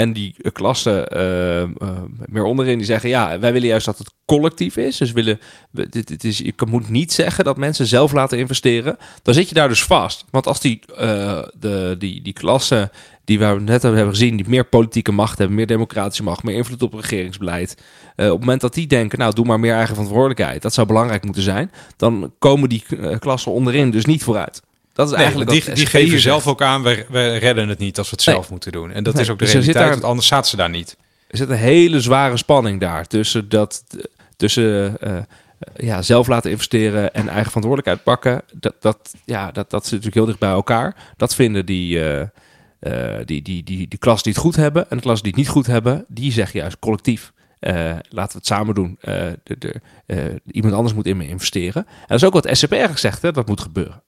En die klassen uh, uh, meer onderin die zeggen, ja, wij willen juist dat het collectief is. Dus willen, dit, dit is, je moet niet zeggen dat mensen zelf laten investeren. Dan zit je daar dus vast. Want als die, uh, de, die, die klassen die we net hebben gezien, die meer politieke macht hebben, meer democratische macht, meer invloed op regeringsbeleid. Op het moment dat die denken, nou doe maar meer eigen verantwoordelijkheid, dat zou belangrijk moeten zijn, dan komen die klassen onderin dus niet vooruit. Dat is eigenlijk die, die geven zelf ook aan, we, we redden het niet als we het nee. zelf moeten doen. En dat nee, is ook de dus realiteit, daar, anders zaten ze daar niet. Er zit een hele zware spanning daar tussen dat, tussen uh, ja, zelf laten investeren en eigen verantwoordelijkheid pakken. Dat, dat, ja, dat, dat zit natuurlijk heel dicht bij elkaar. Dat vinden die, uh, uh, die, die, die, die klas die het goed hebben en de klas die het niet goed hebben, die zeggen juist collectief. Uh, laten we het samen doen. Uh, de, de, iemand anders moet in me investeren. En dat is ook wat SCP eigenlijk zegt, hè, dat moet gebeuren.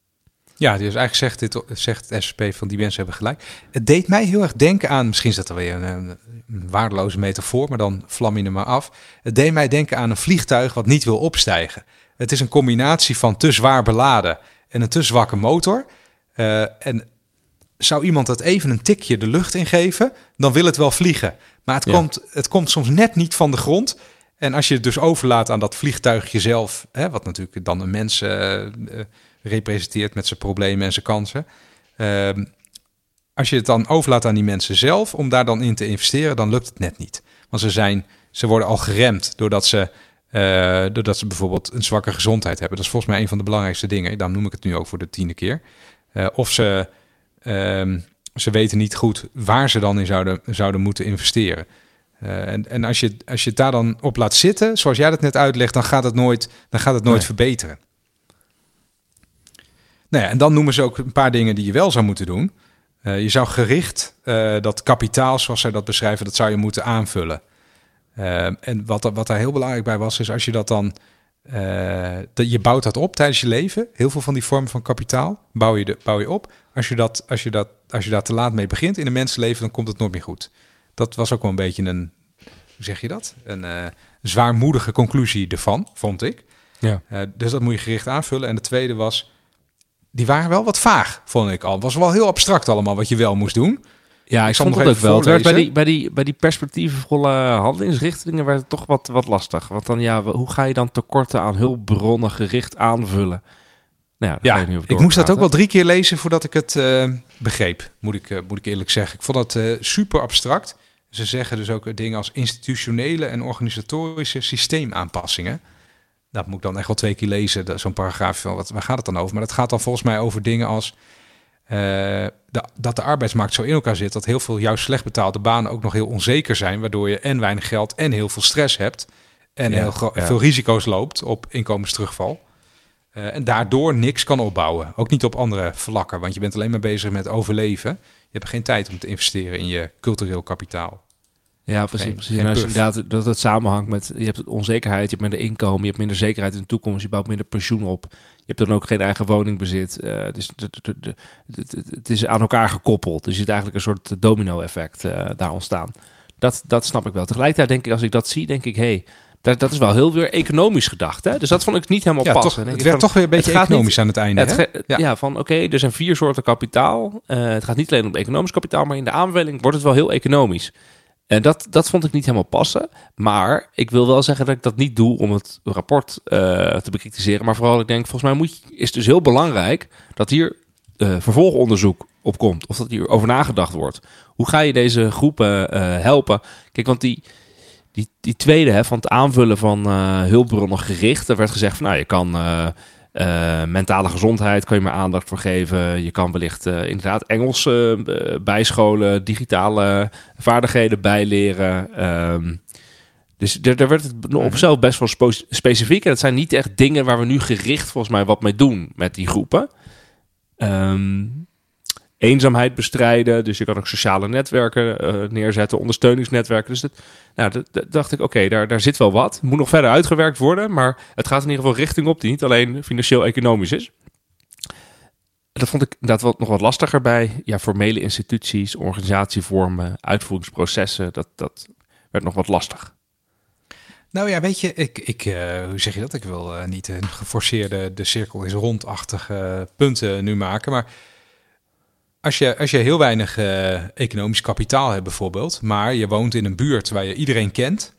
Ja, dus eigenlijk zegt, dit, zegt het SCP van die mensen hebben gelijk. Het deed mij heel erg denken aan, misschien is dat alweer een, een, waardeloze metafoor, maar dan vlam je er maar af. Het deed mij denken aan een vliegtuig wat niet wil opstijgen. Het is een combinatie van te zwaar beladen en een te zwakke motor. Uh, en zou iemand dat even een tikje de lucht ingeven, dan wil het wel vliegen. Maar het, ja. komt, het komt soms net niet van de grond. En als je het dus overlaat aan dat vliegtuigje zelf, hè, wat natuurlijk dan een mens uh, representeert met zijn problemen en zijn kansen. Uh, als je het dan overlaat aan die mensen zelf om daar dan in te investeren, dan lukt het net niet. Want ze, zijn, ze worden al geremd doordat ze, uh, doordat ze bijvoorbeeld een zwakke gezondheid hebben. Dat is volgens mij een van de belangrijkste dingen. Dan noem ik het nu ook voor de tiende keer. Uh, of ze, uh, ze weten niet goed waar ze dan in zouden, zouden moeten investeren. Uh, en en als, je, als je het daar dan op laat zitten, zoals jij dat net uitlegt, dan gaat het nooit, dan gaat het nooit nee. verbeteren. Nou ja, en dan noemen ze ook een paar dingen die je wel zou moeten doen. Uh, je zou gericht uh, dat kapitaal, zoals zij dat beschrijven, dat zou je moeten aanvullen. Uh, en wat, wat daar heel belangrijk bij was, is als je dat dan. Dat je bouwt dat op tijdens je leven. Heel veel van die vormen van kapitaal bouw je, de, bouw je op. Als je, dat, als, je dat, als je daar te laat mee begint in een mensenleven, dan komt het nooit meer goed. Dat was ook wel een beetje een. Hoe zeg je dat? Een zwaarmoedige conclusie ervan, vond ik. Ja. dus dat moet je gericht aanvullen. En de tweede was die waren wel wat vaag, vond ik al. Het was wel heel abstract allemaal wat je wel moest doen. Ja, ik vond het ook wel. Het werd bij, die, bij, die, bij die perspectiefvolle handelingsrichtingen werd het toch wat, wat lastig. Want dan, ja, hoe ga je dan tekorten aan hulpbronnen gericht aanvullen? Nou ja, ja ik moest dat ook wel drie keer lezen voordat ik het uh, begreep, moet ik, uh, moet ik eerlijk zeggen. Ik vond dat uh, super abstract. Ze zeggen dus ook dingen als institutionele en organisatorische systeemaanpassingen dat moet ik dan echt wel twee keer lezen, zo'n paragraaf van wat, waar gaat het dan over? Maar dat gaat dan volgens mij over dingen als dat de arbeidsmarkt zo in elkaar zit dat heel veel juist slecht betaalde banen ook nog heel onzeker zijn, waardoor je en weinig geld en heel veel stress hebt en heel veel risico's loopt op inkomensterugval. Uh, en daardoor niks kan opbouwen. Ook niet op andere vlakken, want je bent alleen maar bezig met overleven. Je hebt geen tijd om te investeren in je cultureel kapitaal. Ja, precies. precies. en als je inderdaad dat het samenhangt met je hebt onzekerheid, je hebt minder inkomen, je hebt minder zekerheid in de toekomst, je bouwt minder pensioen op. Je hebt dan ook geen eigen woningbezit. Uh, dus het is aan elkaar gekoppeld. Dus je ziet eigenlijk een soort domino-effect uh, daar ontstaan. Dat, dat snap ik wel. Tegelijkertijd denk ik, als ik dat zie, denk ik, hé, hey, dat, dat is wel heel weer economisch gedacht. Hè? Dus dat vond ik niet helemaal ja, het werd toch weer een beetje economisch aan het einde. ja. van oké, er zijn vier soorten kapitaal. Uh, het gaat niet alleen om economisch kapitaal, maar in de aanbeveling wordt het wel heel economisch. En dat, dat vond ik niet helemaal passen. Maar ik wil wel zeggen dat ik dat niet doe om het rapport uh, te bekritiseren. Maar vooral, ik denk, volgens mij moet, is het dus heel belangrijk dat hier uh, vervolgonderzoek op komt. Of dat hier over nagedacht wordt. Hoe ga je deze groepen helpen? Kijk, want die, die, die tweede, hè, van het aanvullen van hulpbronnen gericht. Er werd gezegd van nou, je kan uh, uh, mentale gezondheid, kan je maar aandacht voor geven. Je kan wellicht inderdaad Engels bijscholen, digitale vaardigheden bijleren. Um, dus daar werd het op mhm. zichzelf best wel specifiek. En het zijn niet echt dingen waar we nu gericht volgens mij wat mee doen met die groepen. Um, eenzaamheid bestrijden. Dus je kan ook sociale netwerken uh, neerzetten, ondersteuningsnetwerken. Dus dat, nou, dat, dacht ik, oké, daar, daar zit wel wat. Moet nog verder uitgewerkt worden, maar het gaat in ieder geval richting op die niet alleen financieel-economisch is. Dat vond ik inderdaad wat, nog wat lastiger bij ja, formele instituties, organisatievormen, uitvoeringsprocessen. Dat, dat werd nog wat lastig. Nou ja, weet je, ik, ik, uh, hoe zeg je dat? Ik wil uh, niet een geforceerde de cirkel is rondachtige punten nu maken, maar als je, als je heel weinig uh, economisch kapitaal hebt bijvoorbeeld, maar je woont in een buurt waar je iedereen kent,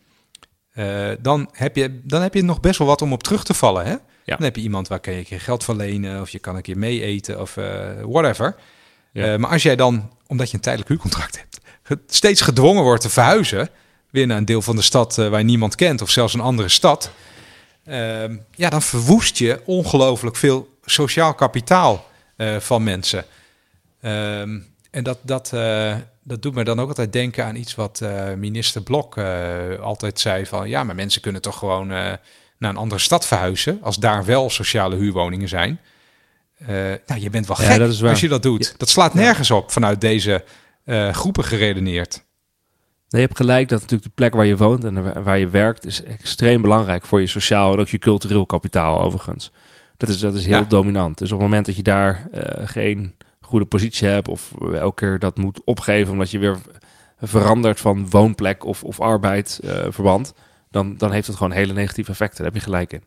uh, dan, heb je, dan heb je nog best wel wat om op terug te vallen. Hè? Ja. Dan heb je iemand waar kan je een keer geld van lenen of je kan een keer mee eten of uh, whatever. Ja. maar als jij dan, omdat je een tijdelijk huurcontract hebt, steeds gedwongen wordt te verhuizen, weer naar een deel van de stad waar je niemand kent of zelfs een andere stad, ehm, ja, dan verwoest je ongelooflijk veel sociaal kapitaal van mensen. Ehm, en dat, dat, uh, dat doet me dan ook altijd denken aan iets wat uh, minister Blok uh, altijd zei van ja, maar mensen kunnen toch gewoon naar een andere stad verhuizen als daar wel sociale huurwoningen zijn. nou, je bent wel gek ja, als je dat doet. Dat slaat nergens op vanuit deze groepen geredeneerd. Nee, je hebt gelijk dat natuurlijk de plek waar je woont en waar je werkt is extreem belangrijk voor je sociaal en ook je cultureel kapitaal overigens. Dat is, dat is heel dominant. Dus op het moment dat je daar geen goede positie hebt of elke keer dat moet opgeven omdat je weer verandert van woonplek of, of arbeidsverband, uh, dan, dan heeft het gewoon hele negatieve effecten. Daar heb je gelijk in.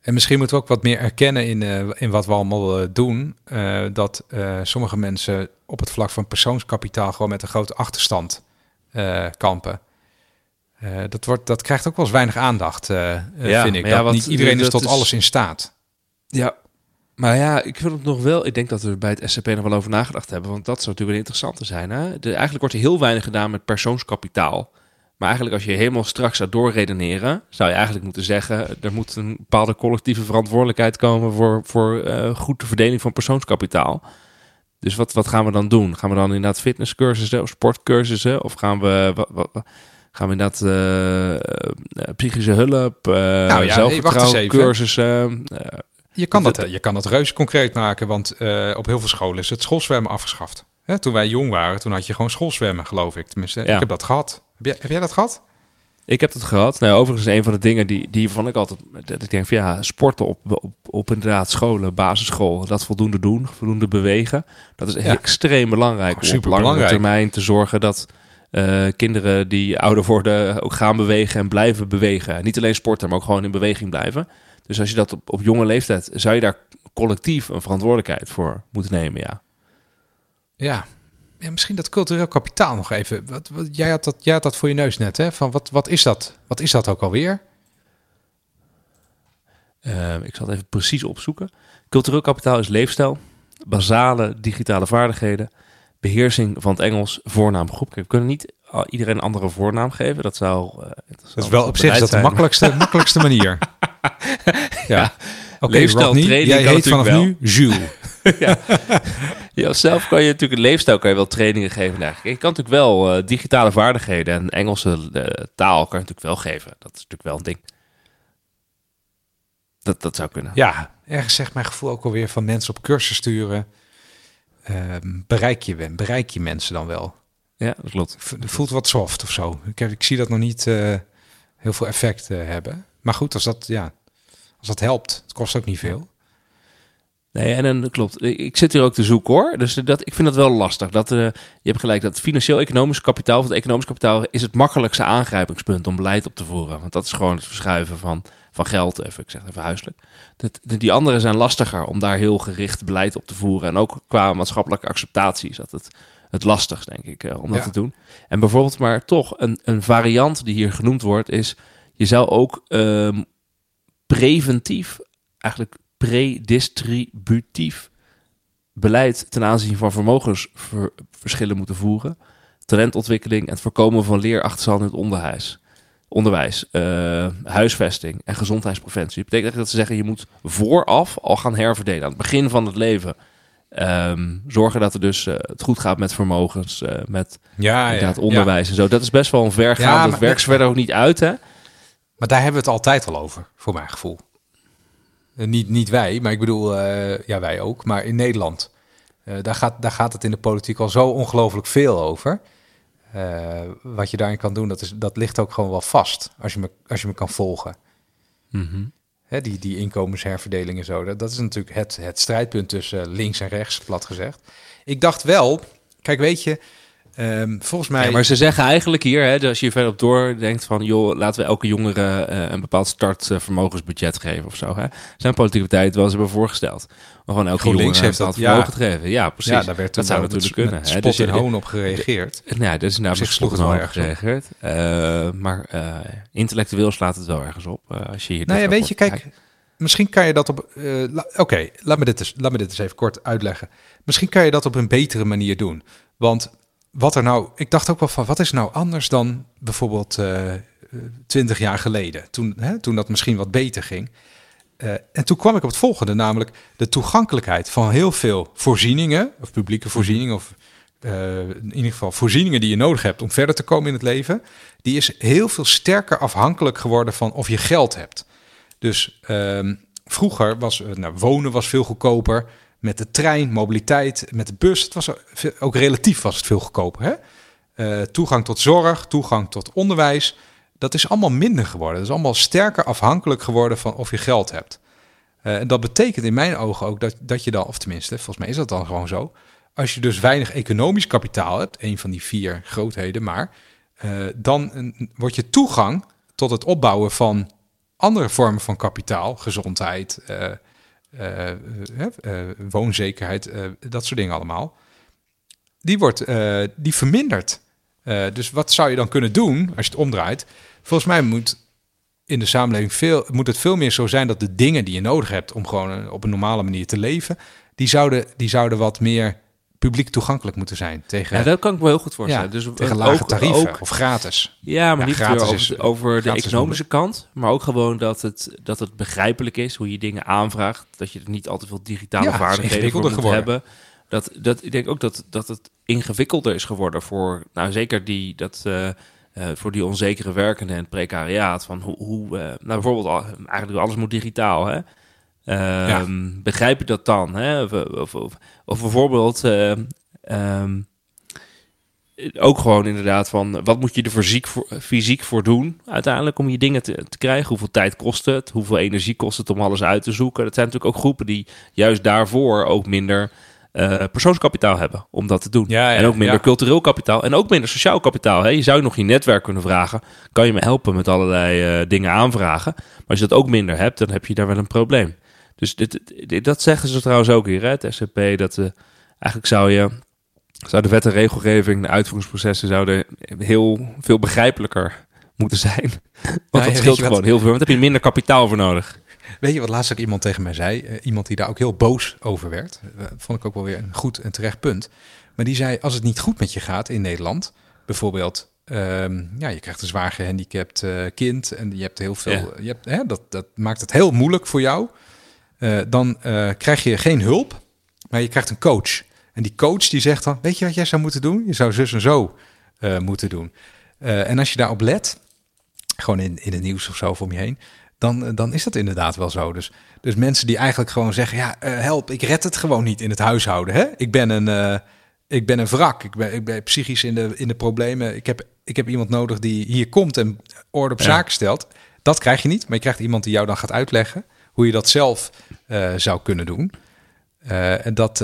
En misschien moeten we ook wat meer erkennen in, uh, in wat we allemaal uh, doen. Uh, dat sommige mensen op het vlak van persoonskapitaal gewoon met een grote achterstand kampen. dat, wordt, dat krijgt ook wel eens weinig aandacht, ja, vind ik. Ja, dat niet iedereen is tot alles in staat. Ja, maar ja, ik vind het nog wel. Ik denk dat we bij het SCP nog wel over nagedacht hebben. Want dat zou natuurlijk wel interessant zijn. Hè? De, eigenlijk wordt er heel weinig gedaan met persoonskapitaal. Maar eigenlijk als je helemaal straks zou doorredeneren, zou je eigenlijk moeten zeggen: er moet een bepaalde collectieve verantwoordelijkheid komen voor, voor uh, goede verdeling van persoonskapitaal. Dus wat, wat gaan we dan doen? Gaan we dan inderdaad fitnesscursussen of sportcursussen? Of gaan we, wat, wat, gaan we inderdaad uh, psychische hulp, uh, nou ja, zelfvertrouwen, cursussen, je kan, dat, je kan dat reuze concreet maken, want uh, op heel veel scholen is het schoolzwemmen afgeschaft. Hè, toen wij jong waren, toen had je gewoon schoolzwemmen, geloof ik. Tenminste, ik heb dat gehad. Heb jij, heb jij dat gehad? Ik heb het gehad. Nou, overigens een van de dingen die, die vond ik altijd... Dat ik denk van ja, sporten op, op, op inderdaad scholen, basisschool. Dat voldoende doen, voldoende bewegen. Dat is extreem belangrijk. Oh, super op lange termijn te zorgen dat uh, kinderen die ouder worden ook gaan bewegen en blijven bewegen. Niet alleen sporten, maar ook gewoon in beweging blijven. Dus als je dat op, op jonge leeftijd, zou je daar collectief een verantwoordelijkheid voor moeten nemen, ja. Ja, ja misschien dat cultureel kapitaal nog even. Wat, wat, jij, had dat, jij had dat voor je neus net, hè? Van wat, wat is dat? Wat is dat ook alweer? Uh, ik zal het even precies opzoeken. Cultureel kapitaal is leefstijl, basale digitale vaardigheden, beheersing van het Engels, voornaamgroep. We kunnen niet iedereen een andere voornaam geven. Dat zou. Uh, dat, is wel op zich dat de makkelijkste, makkelijkste manier. ja. Oké, okay, jij heet vanaf nu Jules. ja. zelf kan je natuurlijk een leefstijl kan je wel trainingen geven. Eigenlijk. Je kan natuurlijk wel uh, digitale vaardigheden en Engelse uh, taal kan je natuurlijk wel geven. Dat is natuurlijk wel een ding. Dat, dat zou kunnen. Ja, ergens zegt mijn gevoel ook alweer van mensen op cursus sturen. Ehm, bereik, je, bereik je mensen dan wel? Ja, dat klopt. Het voelt wat soft of zo. Ik, heb, ik zie dat nog niet uh, heel veel effect hebben. Maar goed, als dat, ja, als dat helpt, het kost ook niet veel. Nee, en dan klopt. Ik zit hier ook te zoeken hoor. Dus dat, ik vind dat wel lastig. Dat, uh, je hebt gelijk dat financieel-economisch kapitaal, of het economisch kapitaal, is het makkelijkste aangrijpingspunt om beleid op te voeren. Want dat is gewoon het verschuiven van, van geld, even, ik zeg even huiselijk. Dat, die andere zijn lastiger om daar heel gericht beleid op te voeren. En ook qua maatschappelijke acceptatie is dat het, het lastigst, denk ik, uh, om dat te doen. En bijvoorbeeld, maar toch, een, een variant die hier genoemd wordt, is je zou ook um, preventief eigenlijk predistributief beleid ten aanzien van vermogensverschillen moeten voeren. Talentontwikkeling en het voorkomen van leerachterstand in het onderwijs. Onderwijs, uh, huisvesting en gezondheidspreventie. Dat betekent dat ze zeggen, je moet vooraf al gaan herverdelen. Aan het begin van het leven. Um, zorgen dat er dus uh, het goed gaat met vermogens, uh, met ja, ja, onderwijs en zo. Dat is best wel een vergaand. Ja, dat werkt verder ook niet uit, hè? Maar daar hebben we het altijd al over, voor mijn gevoel. Eh, niet, niet wij, maar ik bedoel, ja, wij ook, maar in Nederland. Daar, gaat, daar gaat het in de politiek al zo ongelooflijk veel over. Uh, wat je daarin kan doen, dat, is, dat ligt ook gewoon wel vast, als je me, als je me kan volgen. Mm -hmm. Hè, die, die inkomensherverdeling en zo, dat, dat is natuurlijk het, het strijdpunt tussen links en rechts, plat gezegd. Ik dacht wel, kijk, weet je, Um, volgens mij. Ja, maar ze zeggen eigenlijk hier, hè, als je verder op denkt van, joh, laten we elke jongere uh, een bepaald startvermogensbudget geven of zo. Hè. Zijn politieke tijd wel eens hebben voorgesteld. Maar gewoon elke jongere heeft dat vermogen te geven. Ja, precies. Ja, daar werd dat zou natuurlijk kunnen. Hè. Dus je hoon op gereageerd. Ja, dus nou, zich sloeg het wel erg gereageerd. Uh, maar uh, intellectueel slaat het wel ergens op. als je hier nou ja, weet je, kijk, misschien kan je dat op. Oké, okay, laat, me dit eens, laat me dit eens even kort uitleggen. Misschien kan je dat op een betere manier doen. Want wat er nou, ik dacht ook wel van, wat is nou anders dan bijvoorbeeld uh, twintig jaar geleden, toen, hè, toen dat misschien wat beter ging. Uh, en toen kwam ik op het volgende, namelijk de toegankelijkheid van heel veel voorzieningen, of publieke voorzieningen, of uh, in ieder geval voorzieningen die je nodig hebt om verder te komen in het leven, die is heel veel sterker afhankelijk geworden van of je geld hebt. Dus uh, vroeger was nou, wonen was veel goedkoper met de trein, mobiliteit, met de bus. Het was ook relatief was het veel goedkoper. Hè? Uh, toegang tot zorg, toegang tot onderwijs. Dat is allemaal minder geworden. Dat is allemaal sterker afhankelijk geworden van of je geld hebt. Uh, en dat betekent in mijn ogen ook dat, dat je dan, of tenminste, volgens mij is dat dan gewoon zo. Als je dus weinig economisch kapitaal hebt, een van die vier grootheden, maar uh, dan wordt je toegang tot het opbouwen van andere vormen van kapitaal, gezondheid, uh, woonzekerheid, dat soort dingen allemaal. Die, wordt, die vermindert. dus wat zou je dan kunnen doen als je het omdraait? Volgens mij moet in de samenleving veel, moet het veel meer zo zijn dat de dingen die je nodig hebt om gewoon op een normale manier te leven, die zouden, die zouden wat meer publiek toegankelijk moeten zijn. Tegen, ja, dat kan ik me heel goed voorstellen. dus tegen lage tarieven ook, of gratis. Ja, maar niet gratis over, over de economische kant, maar ook gewoon dat het, dat het begrijpelijk is hoe je dingen aanvraagt. Dat je er niet altijd veel digitale ja, vaardigheden voor moet hebben. Dat, dat, ik denk ook dat, dat het ingewikkelder is geworden voor, nou zeker die, dat, uh, uh, voor die onzekere werkenden en het precariaat. Van hoe, hoe uh, nou bijvoorbeeld, eigenlijk alles moet digitaal, hè. Um, Begrijp je dat dan? Hè? Of, of, of, of bijvoorbeeld uh, um, ook gewoon inderdaad van wat moet je er fysiek voor, fysiek voor doen uiteindelijk om je dingen te, te, krijgen? Hoeveel tijd kost het? Hoeveel energie kost het om alles uit te zoeken? Dat zijn natuurlijk ook groepen die juist daarvoor ook minder uh, persoonskapitaal hebben om dat te doen. Ja, ja, en ook minder cultureel kapitaal en ook minder sociaal kapitaal. Hè? Je zou nog je netwerk kunnen vragen. Kan je me helpen met allerlei uh, dingen aanvragen? Maar als je dat ook minder hebt, dan heb je daar wel een probleem. Dus dit, dit, dat zeggen ze trouwens ook hier, hè, het SCP. Dat uh, eigenlijk zou je, zou de wet en regelgeving, de uitvoeringsprocessen zouden heel veel begrijpelijker moeten zijn. Want dat scheelt gewoon heel veel. Want heb je minder kapitaal voor nodig. Weet je wat laatst ook iemand tegen mij zei? Uh, iemand die daar ook heel boos over werd. Uh, vond ik ook wel weer een goed en terecht punt. Maar die zei, als het niet goed met je gaat in Nederland, bijvoorbeeld, um, ja, je krijgt een zwaar gehandicapt uh, kind en je hebt heel veel, ja. je hebt, hè, dat, dat maakt het heel moeilijk voor jou. Dan krijg je geen hulp. Maar je krijgt een coach. En die coach die zegt dan, weet je wat jij zou moeten doen? Je zou zus en zo moeten doen. En als je daarop let, gewoon in, in het nieuws of zo om je heen, dan, dan is dat inderdaad wel zo. Dus, dus mensen die eigenlijk gewoon zeggen, ja, uh, help, ik red het gewoon niet in het huishouden. Hè? Ik ben een, ik ben een wrak, ik ben, ik ben psychisch in de, in de problemen. Ik heb, ik heb iemand nodig die hier komt en orde op ja. zaken stelt. Dat krijg je niet, maar je krijgt iemand die jou dan gaat uitleggen hoe je dat zelf zou kunnen doen. en dat,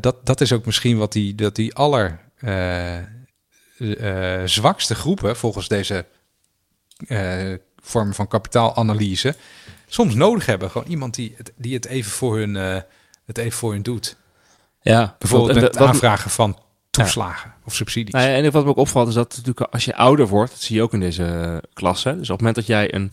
dat, dat is ook misschien wat die, dat die aller uh, zwakste groepen, volgens deze uh, vorm van kapitaalanalyse, soms nodig hebben. Gewoon iemand die het, die het, even, voor hun, uh, het even voor hun doet. Ja, bijvoorbeeld met het aanvragen van toeslagen ja. of subsidies. Nou ja, en wat me ook opvalt is dat natuurlijk als je ouder wordt, dat zie je ook in deze klasse. Dus op het moment dat jij een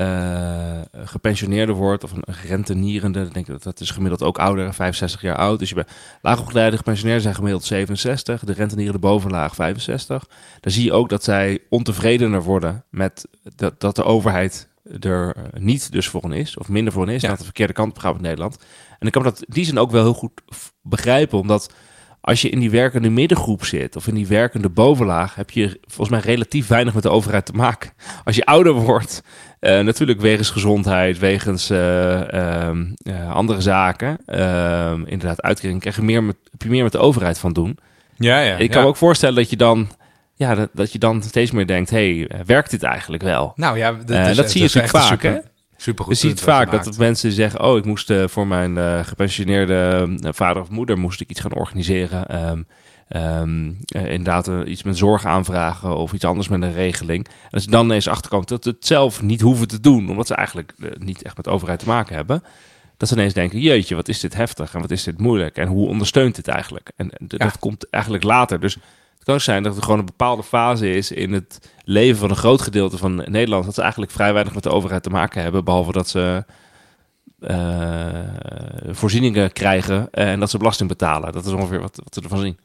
uh, gepensioneerde wordt of een gerentenierende, denk ik dat dat is gemiddeld ook ouder, 65 jaar oud. Dus je bent laagopgeleide gepensioneerden zijn gemiddeld 67, de rentenierende bovenlaag 65. Dan zie je ook dat zij ontevredener worden met dat, dat de overheid er niet dus voor hen is, of minder voor hen is, ja. dat de verkeerde kant op gaat in Nederland. En ik kan dat die zin ook wel heel goed begrijpen, omdat als je in die werkende middengroep zit of in die werkende bovenlaag, heb je volgens mij relatief weinig met de overheid te maken. Als je ouder wordt, uh, natuurlijk wegens gezondheid, wegens uh, uh, andere zaken, ehm, inderdaad uitkering, krijg je meer met, heb je meer met de overheid van doen. Ja, ja. Ik kan me ook voorstellen dat je dan ja, dat, dat je dan steeds meer denkt: hey, werkt dit eigenlijk wel? Nou ja, dat, dat zie je natuurlijk vaak. Super, je ziet vaak dat mensen zeggen: Oh, ik moest uh, voor mijn uh, gepensioneerde uh, vader of moeder moest ik iets gaan organiseren. Um, um, inderdaad, iets met zorg aanvragen of iets anders met een regeling. En als je dan eens achterkomt dat ze het zelf niet hoeven te doen, omdat ze eigenlijk niet echt met de overheid te maken hebben. Dat ze ineens denken: Jeetje, wat is dit heftig en wat is dit moeilijk en hoe ondersteunt dit eigenlijk? En, en ja. dat komt eigenlijk later. Dus het kan zijn dat er gewoon een bepaalde fase is in het leven van een groot gedeelte van Nederland. Dat ze eigenlijk vrij weinig met de overheid te maken hebben. Behalve dat ze uh, voorzieningen krijgen en dat ze belasting betalen. Dat is ongeveer wat, wat we ervan zien.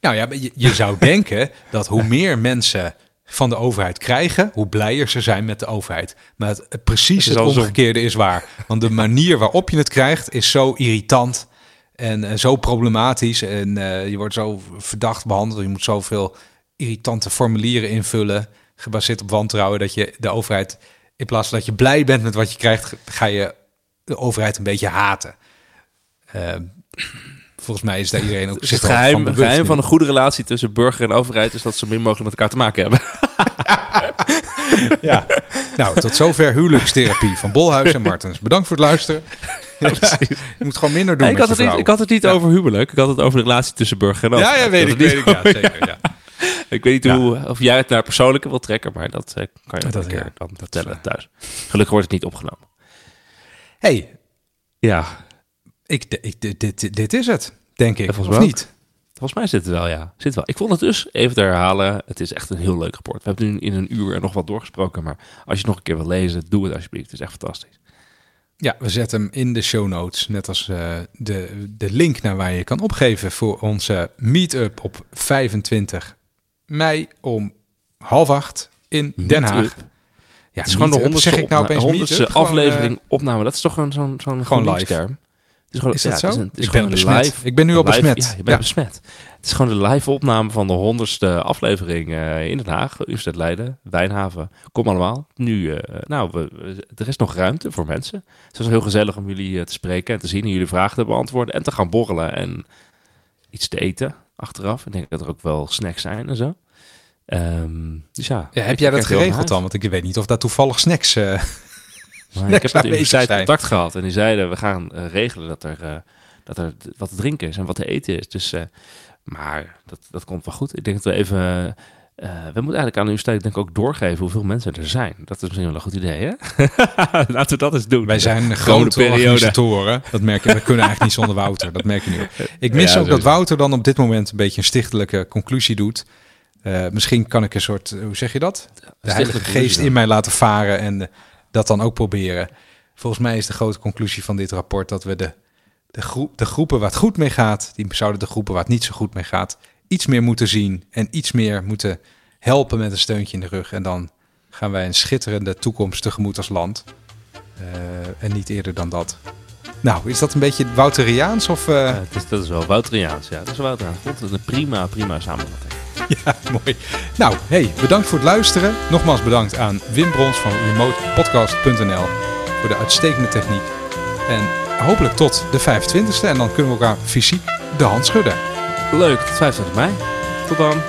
Nou ja, je, je zou denken dat hoe meer mensen van de overheid krijgen, hoe blijer ze zijn met de overheid. Maar het, precies het, het omgekeerde is waar. Want de manier waarop je het krijgt is zo irritant en, en zo problematisch. En uh, je wordt zo verdacht behandeld. Je moet zoveel irritante formulieren invullen, gebaseerd op wantrouwen, dat je de overheid, in plaats van dat je blij bent met wat je krijgt, ga je de overheid een beetje haten. Uh, volgens mij is daar iedereen ook zich het geheim, van geheim van een goede relatie tussen burger en overheid is dat ze min mogelijk met elkaar te maken hebben. ja. Nou, tot zover huwelijkstherapie van Bolhuis en Martens. Bedankt voor het luisteren. je moet gewoon minder doen. ik, had het niet, ik had het niet ja. over huwelijk. Ik had het over de relatie tussen burger en. Ja, ja, weet ik. Weet ik ja, zeker, ja. Ik weet niet hoe, of jij het naar persoonlijke wil trekken, maar dat uh, kan je dat een keer dan vertellen thuis. Gelukkig wordt het niet opgenomen. hey, ja. Ik, ik, dit, dit, dit is het, denk ik. Volgens mij niet? Volgens mij zit het wel, ja. Zit wel. Ik vond het dus, even te herhalen, het is echt een heel leuk rapport. We hebben nu in een uur er nog wat doorgesproken, maar als je het nog een keer wil lezen, doe het alsjeblieft. Het is echt fantastisch. Ja, we zetten hem in de show notes. Net als uh, de, de link naar waar je kan opgeven voor onze meet-up op 25 mei om half acht in Den Haag. Ja, het is gewoon de honderdste, zeg ik nou opeens honderdste aflevering uh, opname. Dat is toch gewoon zo'n zo'n gewoon live term. Het is, gewoon, is dat ja, zo? Het is, het is ik ben besmet. Live, ik ben nu al besmet. Ja, je bent ja. besmet. Het is gewoon de live opname van de honderdste aflevering uh, in Den Haag, Universiteit Leiden, Wijnhaven. Kom allemaal. Nu, uh, nou, we, er is nog ruimte voor mensen. Het was heel gezellig om jullie uh, te spreken en te zien en jullie vragen te beantwoorden en te gaan borrelen en iets te eten achteraf. Ik denk dat er ook wel snacks zijn en zo. Um, dus ja, ja heb jij dat geregeld dan? Want ik weet niet of daar toevallig snacks. Snacks ik heb met de universiteit contact gehad en die zeiden: we gaan uh, regelen dat er, uh, dat er wat te drinken is en wat te eten is. Dus, maar dat, dat komt wel goed. Ik denk dat we even. we moeten eigenlijk aan de universiteit denk ik ook doorgeven hoeveel mensen er zijn. Dat is misschien wel een goed idee, hè? Laten we dat eens doen. Wij zijn grote periode. organisatoren. Dat merk je. We kunnen eigenlijk niet zonder Wouter. Dat merk je nu. Ik mis ja, ook dat Wouter dan op dit moment een beetje een stichtelijke conclusie doet. Misschien kan ik een soort, hoe zeg je dat? De heilige geest in mij laten varen en dat dan ook proberen. Volgens mij is de grote conclusie van dit rapport dat we de, de, groep, de groepen waar het goed mee gaat, die zouden de groepen waar het niet zo goed mee gaat, iets meer moeten zien en iets meer moeten helpen met een steuntje in de rug. En dan gaan wij een schitterende toekomst tegemoet als land. Uh, en niet eerder dan dat. Nou, is dat een beetje Wouteriaans of... Uh... Ja, dat, is, dat is wel Wouteriaans, ja. Dat is Wouteriaans. Dat is een prima, prima samenvatting. Ja, mooi. Nou, hey, bedankt voor het luisteren. Nogmaals bedankt aan Wim Brons van remotepodcast.nl voor de uitstekende techniek. En hopelijk tot de 25e. En dan kunnen we elkaar fysiek de hand schudden. Leuk, tot 25 mei. Tot dan.